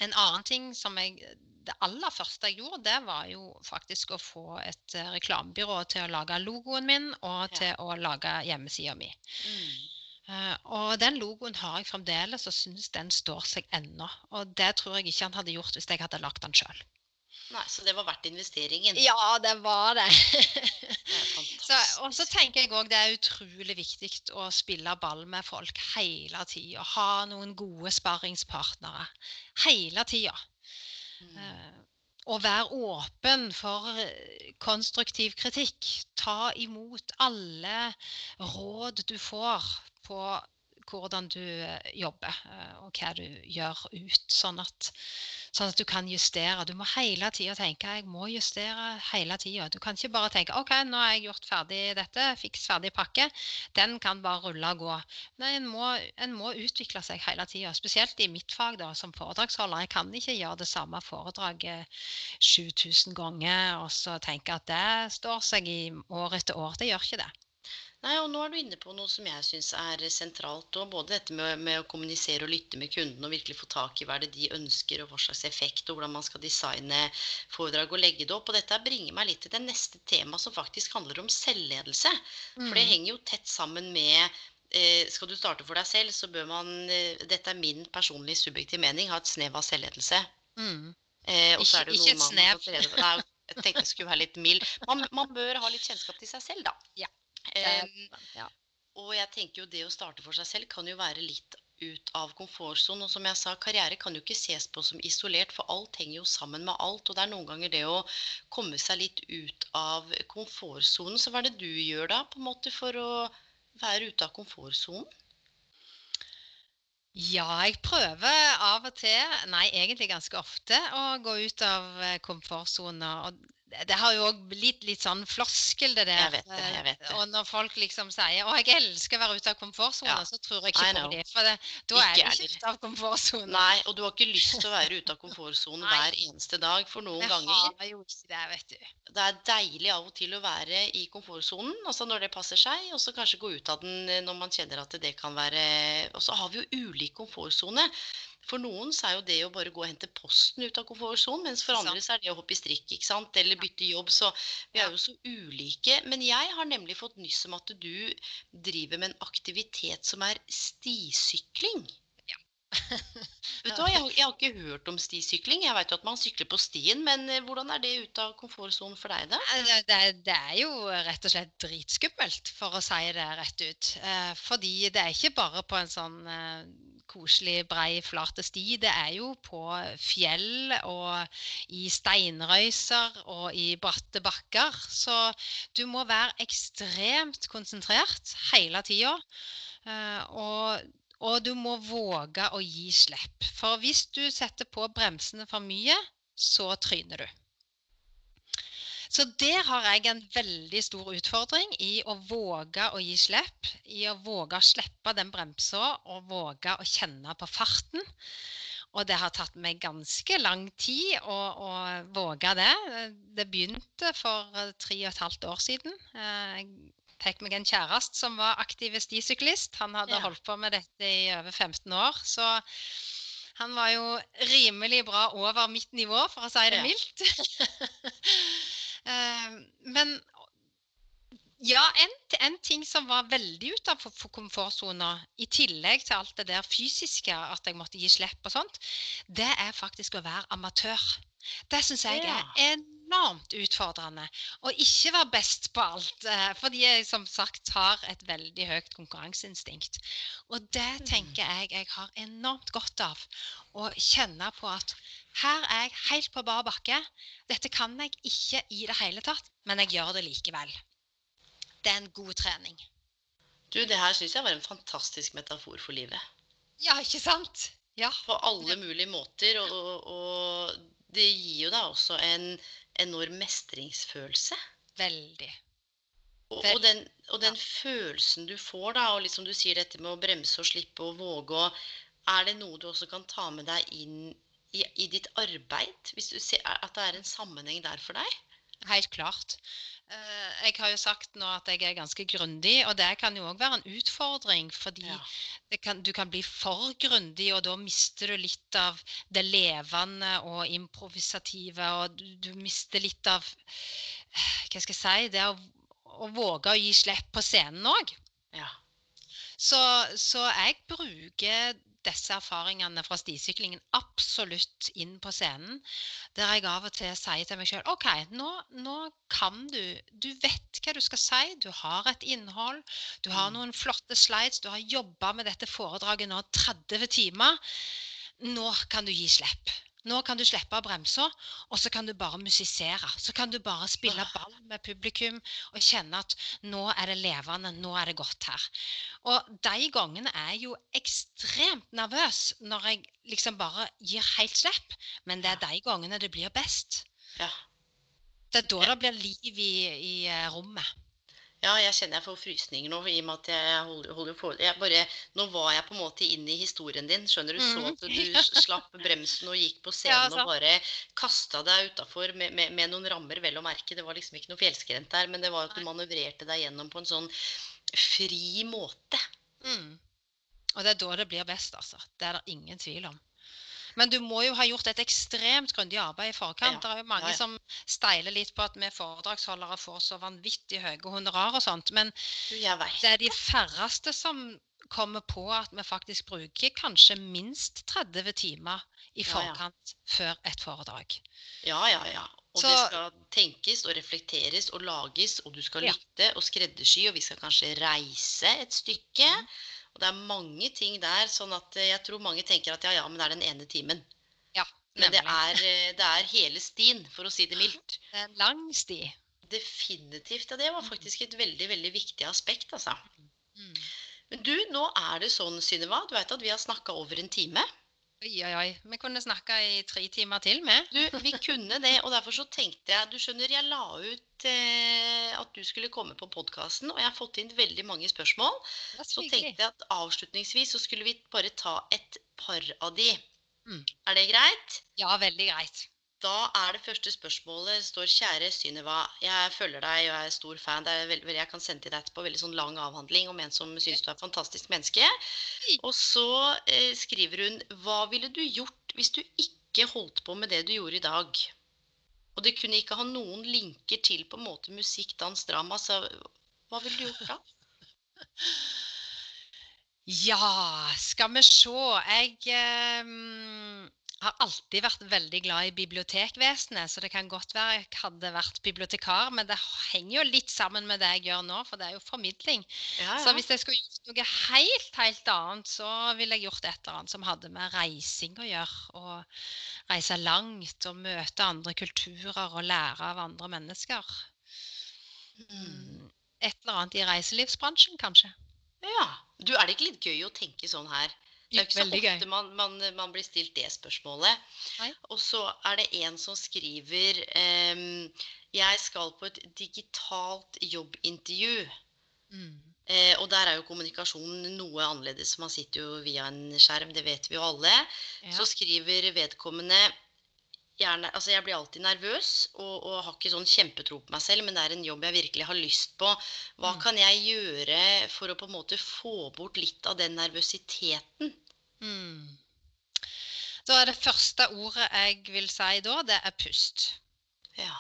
En annen ting som jeg Det aller første jeg gjorde, det var jo faktisk å få et eh, reklamebyrå til å lage logoen min, og Ja. til å lage hjemmesida mi. Mm. Eh, og den logoen har jeg fremdeles, og syns den står seg ennå. Og det tror jeg ikke han hadde gjort hvis jeg hadde lagd den sjøl. Nei, Så det var verdt investeringen? Ja, det var det. det så, og så tenker jeg òg det er utrolig viktig å spille ball med folk hele tida. Ha noen gode sparringspartnere hele tida. Mm. Og vær åpen for eh, konstruktiv kritikk. Ta imot alle råd du får på hvordan du eh, jobber og hva du gjør ut. Sånn at Sånn at du kan justere. Du må hele tida tenke jeg må justere hele tida. Du kan ikke bare tenke OK, nå har jeg gjort ferdig dette, fiks ferdig pakke. Den kan bare rulle og gå. Nei, en må, en må utvikle seg hele tida. Spesielt i mitt fag da, som foredragsholder. Jeg kan ikke gjøre det samme foredraget 7000 ganger og så tenke at det står seg i år etter år. Det gjør ikke det. Nei, og Nå er du inne på noe som jeg syns er sentralt. Og både dette med, med, å kommunisere og lytte med kunden og virkelig få tak i hva det de ønsker, og hva slags effekt, og hvordan man skal designe foredrag og legge det opp. Og dette bringer meg litt til det neste temaet, som faktisk handler om selvledelse. Mm. For det mm. henger jo tett sammen med eh, skal du starte for deg selv, så bør man eh, Dette er min personlige subjektive mening. Ha et snev av selvledelse. Mm. Eh, ikke, ikke et snev. Nei, jeg tenkte jeg skulle være litt mild. Man, man, bør ha litt kjennskap til seg selv, da. Ja. Um, ja. Og jeg tenker jo det å starte for seg selv kan jo være litt ut av komfortsonen. Og som jeg sa, karriere kan jo ikke ses på som isolert, for alt henger jo sammen med alt. Og det er noen ganger det å komme seg litt ut av komfortsonen. Så hva er det du gjør da, på en måte, for å være ute av komfortsonen? Ja, jeg prøver av og til, nei egentlig ganske ofte, å gå ut av eh, komfortsona. Og det har jo òg blitt litt sånn floskel, det der. Jeg vet det, jeg vet det. Og når folk liksom sier 'Å, jeg elsker å være ute av komfortsonen', ja. så tror jeg ikke på det. For det, da er du ikke ute av komfortsonen. Nei, og du har ikke lyst til å være ute av komfortsonen hver eneste dag. For noen det ganger har jo ikke det, vet du. Det er deilig av og til å være i komfortsonen, altså når det passer seg, og så kanskje gå ut av den når man kjenner at det kan være Og så har vi jo ulik komfortsone. For noen så er jo det å bare gå og hente posten ut av komfortsonen, mens for andre så er det å hoppe i strikk ikke sant? eller bytte jobb. Så vi er jo så ulike. Men jeg har nemlig fått nyss om at du driver med en aktivitet som er stisykling. Ja. Vet du hva, jeg har, jeg har, ikke hørt om stisykling. Jeg vet jo at man sykler på stien, men eh, hvordan er det ute av komfortsonen for deg, da? Det, det, er jo rett og slett dritskummelt, for å si det rett ut. Eh, fordi det er ikke bare på en sånn eh, koselig, brei, flate sti. Det er jo på fjell og i steinrøyser og i bratte bakker. Så du må være ekstremt konsentrert hele tida. Og og du må våge å gi slipp. For hvis du setter på bremsene for mye, så tryner du. Så der har jeg en veldig stor utfordring i å våge å gi slipp. I å våge å slippe den bremsa og våge å kjenne på farten. Og det har tatt meg ganske lang tid å, å våge det. Det begynte for tre og et halvt år siden. Jeg fikk meg en kjæreste som var aktiv stisyklist. Han hadde ja. holdt på med dette i over 15 år. Så han var jo rimelig bra over mitt nivå, for å si det ja. mildt. Eh, men ja, en, en, ting som var veldig utenfor komfortsona, i tillegg til alt det der fysiske, at jeg måtte gi slipp og sånt, det er faktisk å være amatør. Det syns jeg er enormt utfordrende å ikke være best på alt. Eh, fordi jeg som sagt har et veldig høyt konkurranseinstinkt. Og det mm. tenker jeg jeg har enormt godt av. Å kjenne på at her er jeg helt på bar bakke. Dette kan jeg ikke i det hele tatt, men jeg gjør det likevel. Det er en god trening. Du, det her syns jeg var en fantastisk metafor for livet. Ja, ikke sant? Ja. På alle mulige måter. Og, og det gir jo deg også en enorm mestringsfølelse. Veldig. Og, og, den, den ja. følelsen du får, da, og liksom du sier dette med å bremse og slippe og våge og Er det noe du også kan ta med deg inn i, i ditt arbeid? Hvis du ser at det er en sammenheng der for deg? Helt klart. Eh, jeg har jo sagt nå at jeg er ganske grundig, og det kan jo òg være en utfordring. Fordi ja. kan, du kan bli for grundig, og da mister du litt av det levende og improvisative. Og du, du mister litt av Hva skal jeg si Det å, å våge å gi slipp på scenen òg. Ja. Så, så, jeg bruker disse erfaringene fra stisyklingen absolutt inn på scenen. Der jeg av og til sier til meg sjøl OK, nå, nå, kan du Du vet hva du skal si. Du har et innhold. Du har mm. noen flotte slides. Du har jobba med dette foredraget nå 30 timer. Nå kan du gi slipp. Nå kan du slippe å bremse, og så kan du bare musisere. Så kan du bare spille ball med publikum og kjenne at nå er det levende, nå er det godt her. Og de gangene er jeg jo ekstremt nervøs når jeg liksom bare gir helt slipp. Men det er de gangene det blir best. Ja. Det er da det blir liv i, i eh, rommet. Ja, jeg kjenner jeg får frysninger nå, i og med at jeg holder, holder for, jeg bare, Nå var jeg på en måte inne i historien din. Skjønner du? Så mm. at du slapp bremsen og gikk på scenen ja, og bare kasta deg utafor med, med, med, noen rammer, vel å merke. Det var liksom ikke noe fjellskrent der, men det var at du manøvrerte deg gjennom på en sånn fri måte. Mm. Og det er da det blir best, altså. Det er det ingen tvil om. Men du må jo ha gjort et ekstremt grundig arbeid i forkant. Ja. Det er jo mange ja, ja. som steiler litt på at vi foredragsholdere får så vanvittig høye honorar og sånt. Men det er de færreste som kommer på at vi faktisk bruker kanskje minst 30 timer i forkant før et foredrag. Ja, ja, ja. Og så, det skal tenkes og reflekteres og lages, og du skal lytte og skreddersy, og vi skal kanskje reise et stykke. Mm. Og det er mange ting der, sånn at eh, jeg tror mange tenker at ja, ja, men det er den ene timen. Ja, men det er, eh, det er, hele stien, for å si det mildt. Det er en lang sti. Definitivt. Ja, det var faktisk et veldig, veldig viktig aspekt, altså. Mm. Men du, nå er det sånn, Synnøve, du vet at vi har snakka over en time. Oi, oi, oi. Vi kunne snakka i tre timer til, vi. Du, vi kunne det. Og derfor så tenkte jeg Du skjønner, jeg la ut eh, at du skulle komme på podkasten, og jeg har fått inn veldig mange spørsmål. Så tenkte jeg at avslutningsvis så skulle vi bare ta et par av de. Mm. Er det greit? Ja, veldig greit. Da er det første spørsmålet står Kjære Synnøva. Jeg følger deg og jeg er stor fan. Veldig, jeg kan sende til deg etterpå veldig sånn lang avhandling om en som syns du er et fantastisk menneske. Og så eh, skriver hun Hva ville du gjort hvis du ikke holdt på med det du gjorde i dag? Og det kunne ikke ha noen linker til på en måte musikk, dans, drama. Så hva ville du gjort da? Ja, skal vi se. Jeg eh, har alltid vært veldig glad i bibliotekvesenet, så det kan godt være jeg hadde vært bibliotekar, men det henger jo litt sammen med det jeg gjør nå, for det er jo formidling. Ja, ja. Så hvis jeg skulle gjort noe helt, helt annet, så ville jeg gjort et eller annet som hadde med reising å gjøre. Og reise langt og møte andre kulturer og lære av andre mennesker. Mm. Et eller annet i reiselivsbransjen, kanskje. Ja. Du, er det ikke litt gøy å tenke sånn her? Det er ikke så ofte man, man, man, blir stilt det spørsmålet. Nei. Og så er det en som skriver um, Jeg skal på et digitalt jobbintervju. Mm. Eh, og der er jo kommunikasjonen noe annerledes. Man sitter jo via en skjerm, det vet vi jo alle. Ja. Så skriver vedkommende gjerne, altså Jeg blir alltid nervøs og, og, har ikke sånn kjempetro på meg selv, men det er en jobb jeg virkelig har lyst på. Hva mm. kan jeg gjøre for å på en måte få bort litt av den nervøsiteten? Mm. Da er det første ordet jeg vil si da, det er pust. Ja.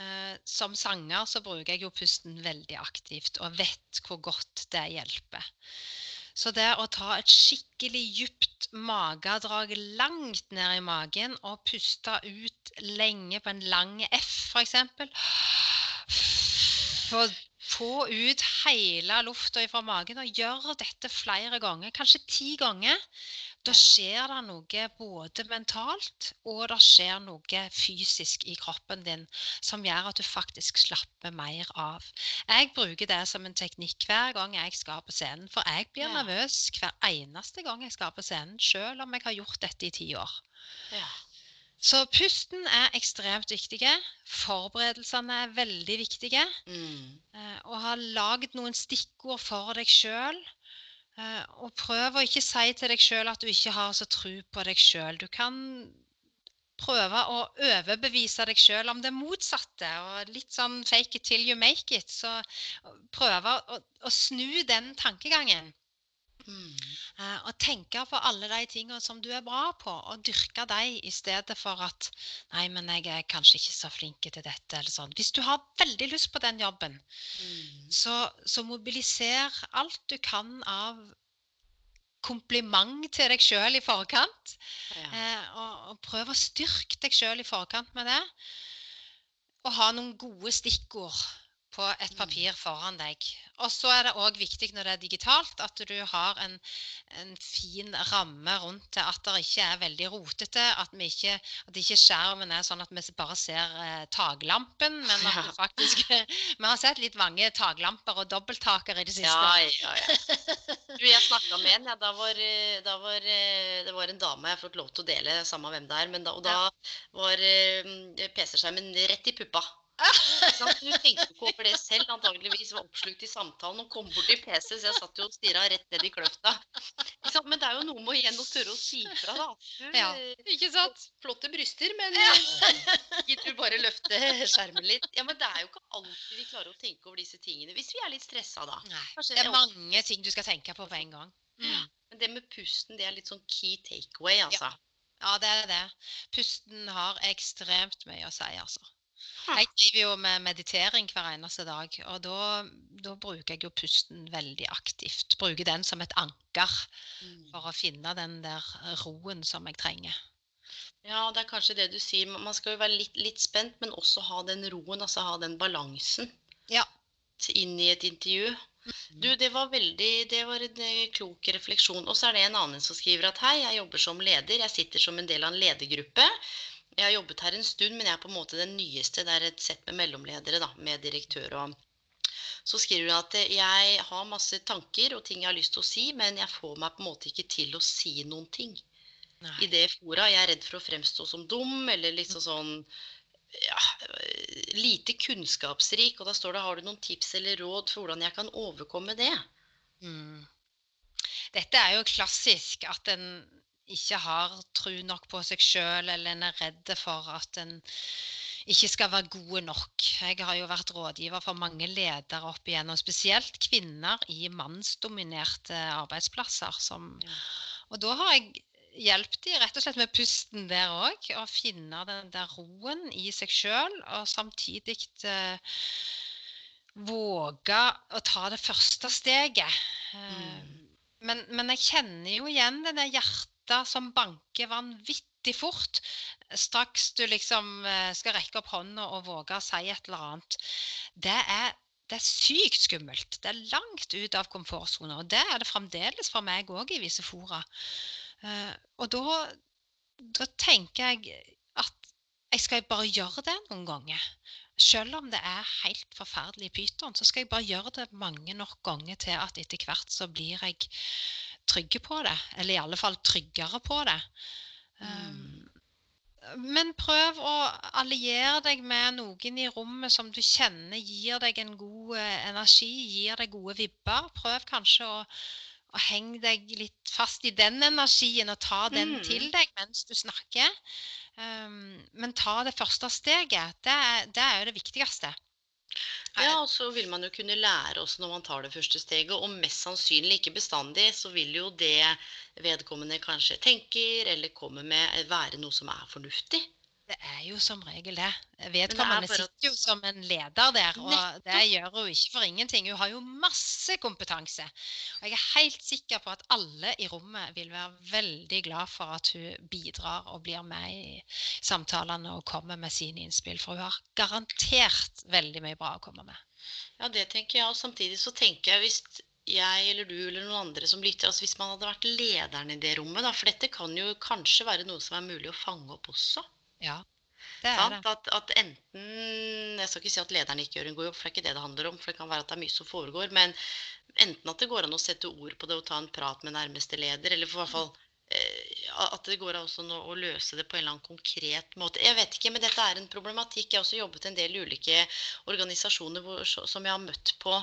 Eh, som sanger så bruker jeg jo pusten veldig aktivt og vet hvor godt det hjelper. Så det å ta et skikkelig djupt magedrag langt ned i magen og puste ut lenge på en lang F, f.eks. Få, ut hele lufta fra magen og gjør dette flere ganger, kanskje ti ganger. Da skjer det noe både mentalt og det skjer noe fysisk i kroppen din som gjør at du faktisk slapper mer av. Jeg bruker det som en teknikk hver gang jeg skal på scenen. For jeg blir ja. nervøs hver eneste gang jeg skal på scenen, selv om jeg har gjort dette i ti år. Ja. Så pusten er ekstremt viktig. Forberedelsene er veldig viktige. Mm. Eh, å ha lagd noen stikkord for deg sjøl Eh, og prøv å ikke si til deg sjøl at du ikke har så tro på deg sjøl. Du kan prøve å overbevise deg sjøl om det motsatte. og Litt sånn 'fake it till you make it'. Så prøve å, å snu den tankegangen. Mm. Uh, og tenke på alle de tingene som du er bra på, og dyrke dem i stedet for at 'Nei, men jeg er kanskje ikke så flink til dette', eller sånn. Hvis du har veldig lyst på den jobben, mm. så, så, mobiliser alt du kan av kompliment til deg sjøl i forkant. Ja. Eh, og, og prøv å styrke deg sjøl i forkant med det. Og ha noen gode stikkord på et papir foran deg. Og så er det òg viktig når det er digitalt, at du har en, en, fin ramme rundt det. At det ikke er veldig rotete. At, ikke, at ikke skjermen er sånn at vi bare ser eh, taklampen. Men at vi faktisk Vi har sett litt mange taklamper og dobbelttaker i det siste. Ja, ja, ja. Du, jeg snakka med en. Ja, da var, eh, da var, eh, det var en dame jeg fått lov til å dele, samme hvem det er. Men da, og da var eh, PC-skjermen rett i puppa. Du tenkte ikke over det selv, antageligvis var oppslukt i samtalen og kom bort til PC, så jeg satt jo og stirra rett ned i kløfta. Men det er jo noe med igjen å tørre å si fra, da. Ja, ikke sant? Flotte bryster, men gitt du bare løfte skjermen litt. Ja, men det er jo ikke alltid vi klarer å tenke over disse tingene hvis vi er litt stressa, da. Nei, det er mange ting du skal tenke på på en gang. Mm. Men det med pusten, det er litt sånn key takeaway, altså. Ja. Ja, det er det. Pusten har ekstremt mye å si, altså. Jeg driver jo med meditering hver eneste dag, og da, da, bruker jeg jo pusten veldig aktivt. Bruker den som et anker mm. for å finne den der roen som jeg trenger. Ja, det er kanskje det du sier. Man skal jo være litt, litt spent, men også ha den roen, altså ha den balansen ja. inn i et intervju. Du, det var veldig, det var en eh, klok refleksjon. Og så er det en annen som skriver at hei, jeg jobber som leder. Jeg sitter som en del av en ledergruppe. Jeg har jobbet her en stund, men jeg er på en måte den nyeste. Det er et sett med mellomledere, da, med direktør og Så skriver hun at jeg har masse tanker og ting jeg har lyst til å si, men jeg får meg på en måte ikke til å si noen ting Nei. i det fora. Jeg er redd for å fremstå som dum eller liksom sånn ja, lite kunnskapsrik. Og da står det har du noen tips eller råd for hvordan jeg kan overkomme det? Mm. Dette er jo klassisk at en ikke har tro nok på seg sjøl, eller en er redd for at en ikke skal være gode nok. Jeg har jo vært rådgiver for mange ledere opp igjennom, spesielt kvinner i mannsdominerte arbeidsplasser. Som, og da har jeg hjulpet dem rett og slett med pusten der òg. Å finne den der roen i seg sjøl, og samtidig eh, våge å ta det første steget. Eh, mm. Men, men, jeg kjenner jo igjen det der hjertet hjertet som banker vanvittig fort straks du liksom eh, skal rekke opp hånda og våge å si et eller annet. Det er, det er sykt skummelt. Det er langt ut av komfortsona. Og det er det fremdeles for meg òg i visse fora. Uh, og da, da tenker jeg at jeg skal bare gjøre det noen ganger. Selv om det er helt forferdelig pyton, så skal jeg bare gjøre det mange nok ganger til at etter hvert så blir jeg trygge på det. Eller i alle fall tryggere på det. Um, men prøv å alliere deg med noen i rommet som du kjenner gir deg en god eh, energi, gir deg gode vibber. Prøv kanskje å, å henge deg litt fast i den energien og ta den mm. til deg mens du snakker. Um, men ta det første steget. Det, det er jo det viktigste. Ja, og så vil man jo kunne lære også når man tar det første steget. Og mest sannsynlig, ikke bestandig, så vil jo det vedkommende kanskje tenker eller kommer med, være noe som er fornuftig. Det er jo som regel det. Vedkommende det sitter jo som en leder der, og det gjør hun ikke for ingenting. Hun har jo masse kompetanse. Og jeg er helt sikker på at alle i rommet vil være veldig glad for at hun bidrar og blir med i samtalene og kommer med sine innspill. For hun har garantert veldig mye bra å komme med. Ja, det tenker jeg. Og samtidig så tenker jeg hvis jeg eller du eller noen andre som lytter altså Hvis man hadde vært lederen i det rommet, da, for dette kan jo kanskje være noe som er mulig å fange opp også. Ja, det er det. At, at, enten Jeg skal ikke si at lederen ikke gjør en god jobb, for det er ikke det det handler om. For det kan være at det er mye som foregår. Men enten at det går an å sette ord på det og ta en prat med nærmeste leder, eller for hvert fall Eh, at det går også å løse det på en eller annen konkret måte. Jeg vet ikke, men dette er en problematikk. Jeg har også jobbet en del ulike organisasjoner hvor, som jeg har møtt på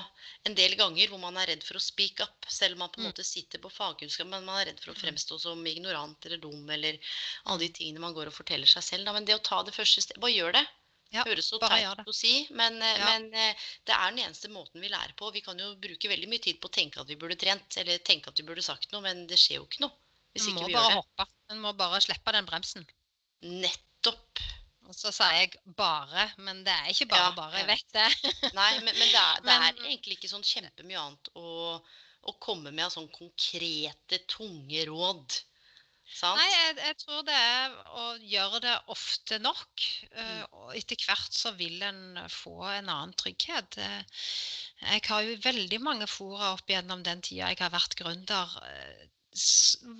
en del ganger, hvor man er redd for å speak up, selv om man på en mm. måte sitter på fagkunnskap, men man er redd for å mm. fremstå som ignorant eller dum eller alle de tingene man går og forteller seg selv. Da. Men det å ta det første stedet Bare gjør det. Ja, Høres så teit ut å si, men, eh, ja. men, eh, det er den eneste måten vi lærer på. Vi kan jo bruke veldig mye tid på å tenke at vi burde trent, eller tenke at vi burde sagt noe, men det skjer jo ikke noe. Hvis ikke vi gjør det. Hoppe. En må bare slippe den bremsen. Nettopp. Og så sa jeg 'bare', men det er ikke bare ja, bare. Jeg vet det. Nei, men, men det, er, det men, er, egentlig ikke sånn kjempemye annet å, å komme med sånn konkrete, tunge råd. Sant? Nei, jeg, jeg tror det er å gjøre det ofte nok. eh, Mm. Og etter hvert så vil en få en annen trygghet. Eh, Jeg har jo veldig mange fora opp gjennom den tida jeg har vært gründer.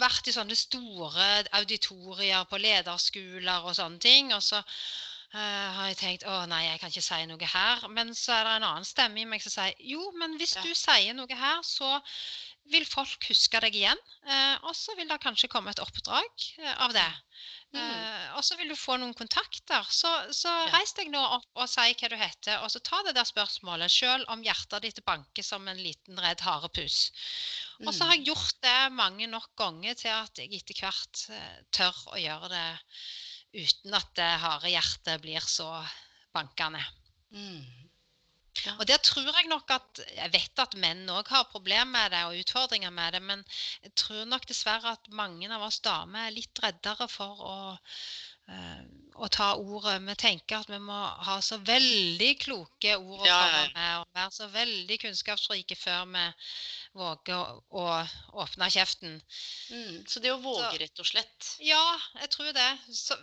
Vært i sånne store auditorier på lederskoler og sånne ting. Og så uh, har jeg tenkt å nei, jeg kan ikke si noe her. Men så er det en annen stemme i meg som sier jo, men hvis Ja. du sier noe her, så vil folk huske deg igjen. Uh, og så vil det kanskje komme et oppdrag eh, av det. Mm. Eh, og så vil du få noen kontakter. Så, så Ja. reis deg nå opp og si hva du heter, og så ta det der spørsmålet, selv om hjertet ditt banker som en liten redd harepus. Og så har jeg gjort det mange nok ganger til at jeg etter hvert eh, tør å gjøre det uten at det harde hjertet blir så bankende. Mm. Og der tror jeg nok at Jeg vet at menn òg har problemer med det og utfordringer med det, men jeg tror nok dessverre at mange av oss damer er litt reddere for å, eh, å ta ordet. Vi tenker at vi må ha så veldig kloke ord å Ja, med, og være så veldig kunnskapsrike før vi våger å, å åpne kjeften. Mm. Så det å våge, Så- rett og slett. Ja, jeg tror det. Så,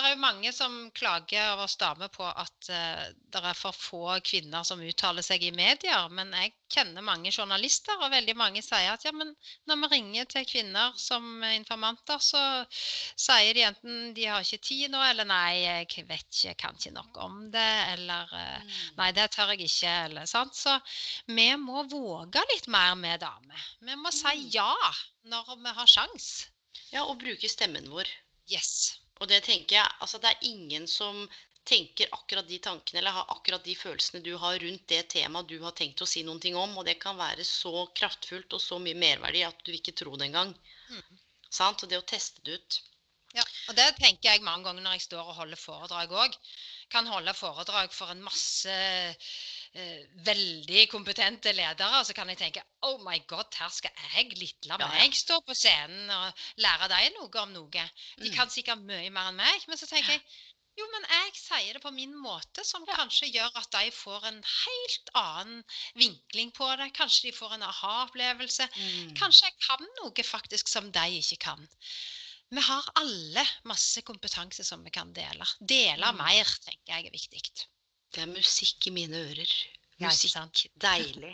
det er jo mange som klager over damer på at uh, det er for få kvinner som uttaler seg i medier. Men jeg kjenner mange journalister, og veldig mange sier at ja, men når vi ringer til kvinner som informanter, så sier de enten de har ikke tid nå, eller nei, jeg vet ikke, jeg kan ikke nok om det, eller eh, Mm. Nei, det tør jeg ikke. Eller, sant? Så vi må våge litt mer med damer. Vi må si Mm. ja når vi har sjans. Ja, og bruke stemmen vår. Yes. Og det tenker jeg, altså det er ingen som tenker akkurat de tankene eller har akkurat de følelsene du har rundt det temaet du har tenkt å si noen ting om, og det kan være så kraftfullt og så mye merverdi at du ikke tror det engang. Mm. Sant? Og det å teste det ut. Ja, og det tenker jeg mange ganger når jeg står og holder foredrag òg. Kan holde foredrag for en masse eh, veldig kompetente ledere. Så kan jeg tenke Oh my God, her skal jeg, lille Ja, ja. meg, stå på scenen og lære deg noe om noe. De Mm. kan sikkert mye mer enn meg. Men så tenker jeg jo, men jeg sier det på min måte, som kanskje gjør at de får en helt annen vinkling på det. Kanskje de får en aha-opplevelse. Mm. Kanskje jeg kan noe faktisk som de ikke kan. Vi har alle masse kompetanse som vi kan dele. Dele Mm. mer, tenker jeg er viktig. Det er musikk i mine ører. Musikk. Deilig.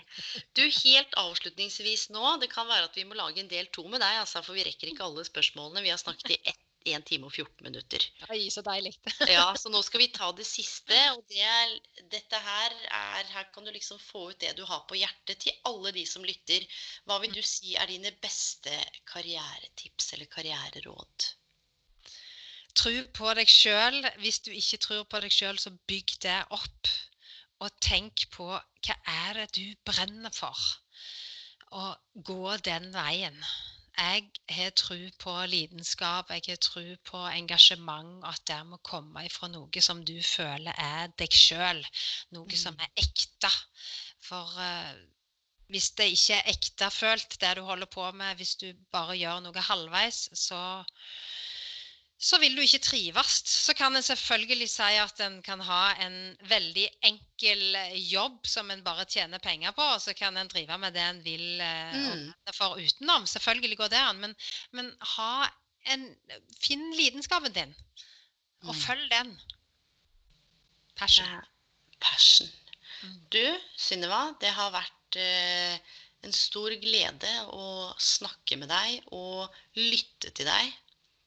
Du, helt avslutningsvis nå, det kan være at vi må lage en del to med deg, altså, for vi rekker ikke alle spørsmålene. Vi har snakket i 1 time og 14 minutter. Oi, så deilig. Ja, så nå skal vi ta det siste. Og det er, dette her er Her kan du liksom få ut det du har på hjertet til alle de som lytter. Hva vil du si er dine beste karrieretips eller karriereråd? Tro på deg sjøl. Hvis du ikke tror på deg sjøl, så bygg det opp. Og tenk på hva er det du brenner for, og gå den veien. Jeg har tro på lidenskap, jeg har tro på engasjement, at det må komme ifra noe som du føler er deg sjøl. Noe som Mm. er ekte. For uh, hvis det ikke er ektefølt, det du holder på med, hvis du bare gjør noe halvveis, så så vil du ikke trives. Så kan en selvfølgelig si at en kan ha en veldig enkel eh, jobb som en bare tjener penger på, og så kan en drive med det en vil eh, Mm. for utenom. Selvfølgelig går det an, men, men ha en, finn lidenskapen din, og Mm. følg den. Passion. Ja, Passion. Mm. Du, Synnøve, det har vært eh, en stor glede å snakke med deg og lytte til deg.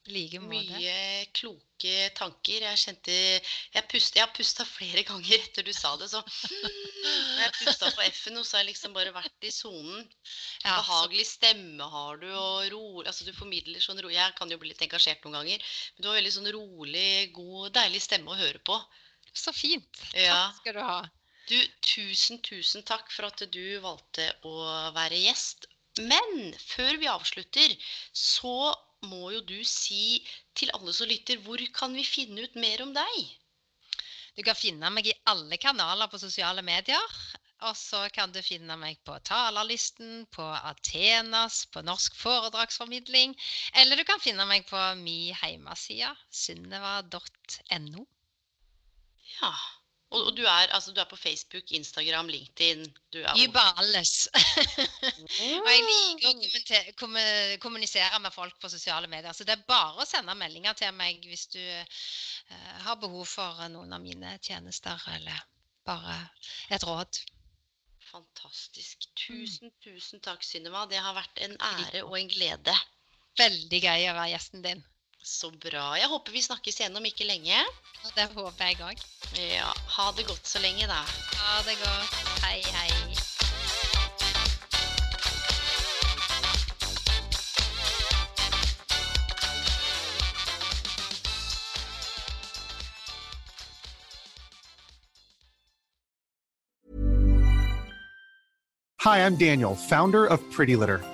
Like. Mye kloke tanker. Jeg kjente Jeg, pust, jeg har pusta flere ganger etter du sa det, så Når jeg pusta på F-en, så har jeg liksom bare vært i sonen. Ja, Behagelig stemme har du, og rolig Altså du formidler sånn ro... Jeg kan jo bli litt engasjert noen ganger, men du har veldig sånn rolig, god, deilig stemme å høre på. så fint. Ja. Takk skal du ha. Du, tusen, tusen takk for at du valgte å være gjest. Men før vi avslutter, så må jo du si til alle som lytter, hvor kan vi finne ut mer om deg? Du kan finne meg i alle kanaler på sosiale medier. Og så kan du finne meg på talerlisten, på Athenas, på Norsk foredragsformidling. Eller du kan finne meg på min hjemmeside, synneva.no. Ja, Og, og du, er, altså, du er på Facebook, Instagram, LinkedIn du er Über alles. og jeg liker å kommunisere med folk på sosiale medier. Så det er bare å sende meldinger til meg hvis du uh, har behov for noen av mine tjenester, eller bare et råd. Fantastisk. Tusen, tusen takk, Synnøve. Det har vært en ære og en glede. Veldig gøy å være gjesten din. Så bra. Jeg håper vi snakkes igjen om ikke lenge. Og det håper jeg òg. Ja, ha det godt så lenge, da. Ha det godt. Hei, hei. Hi, I'm Daniel, founder of Pretty Litter.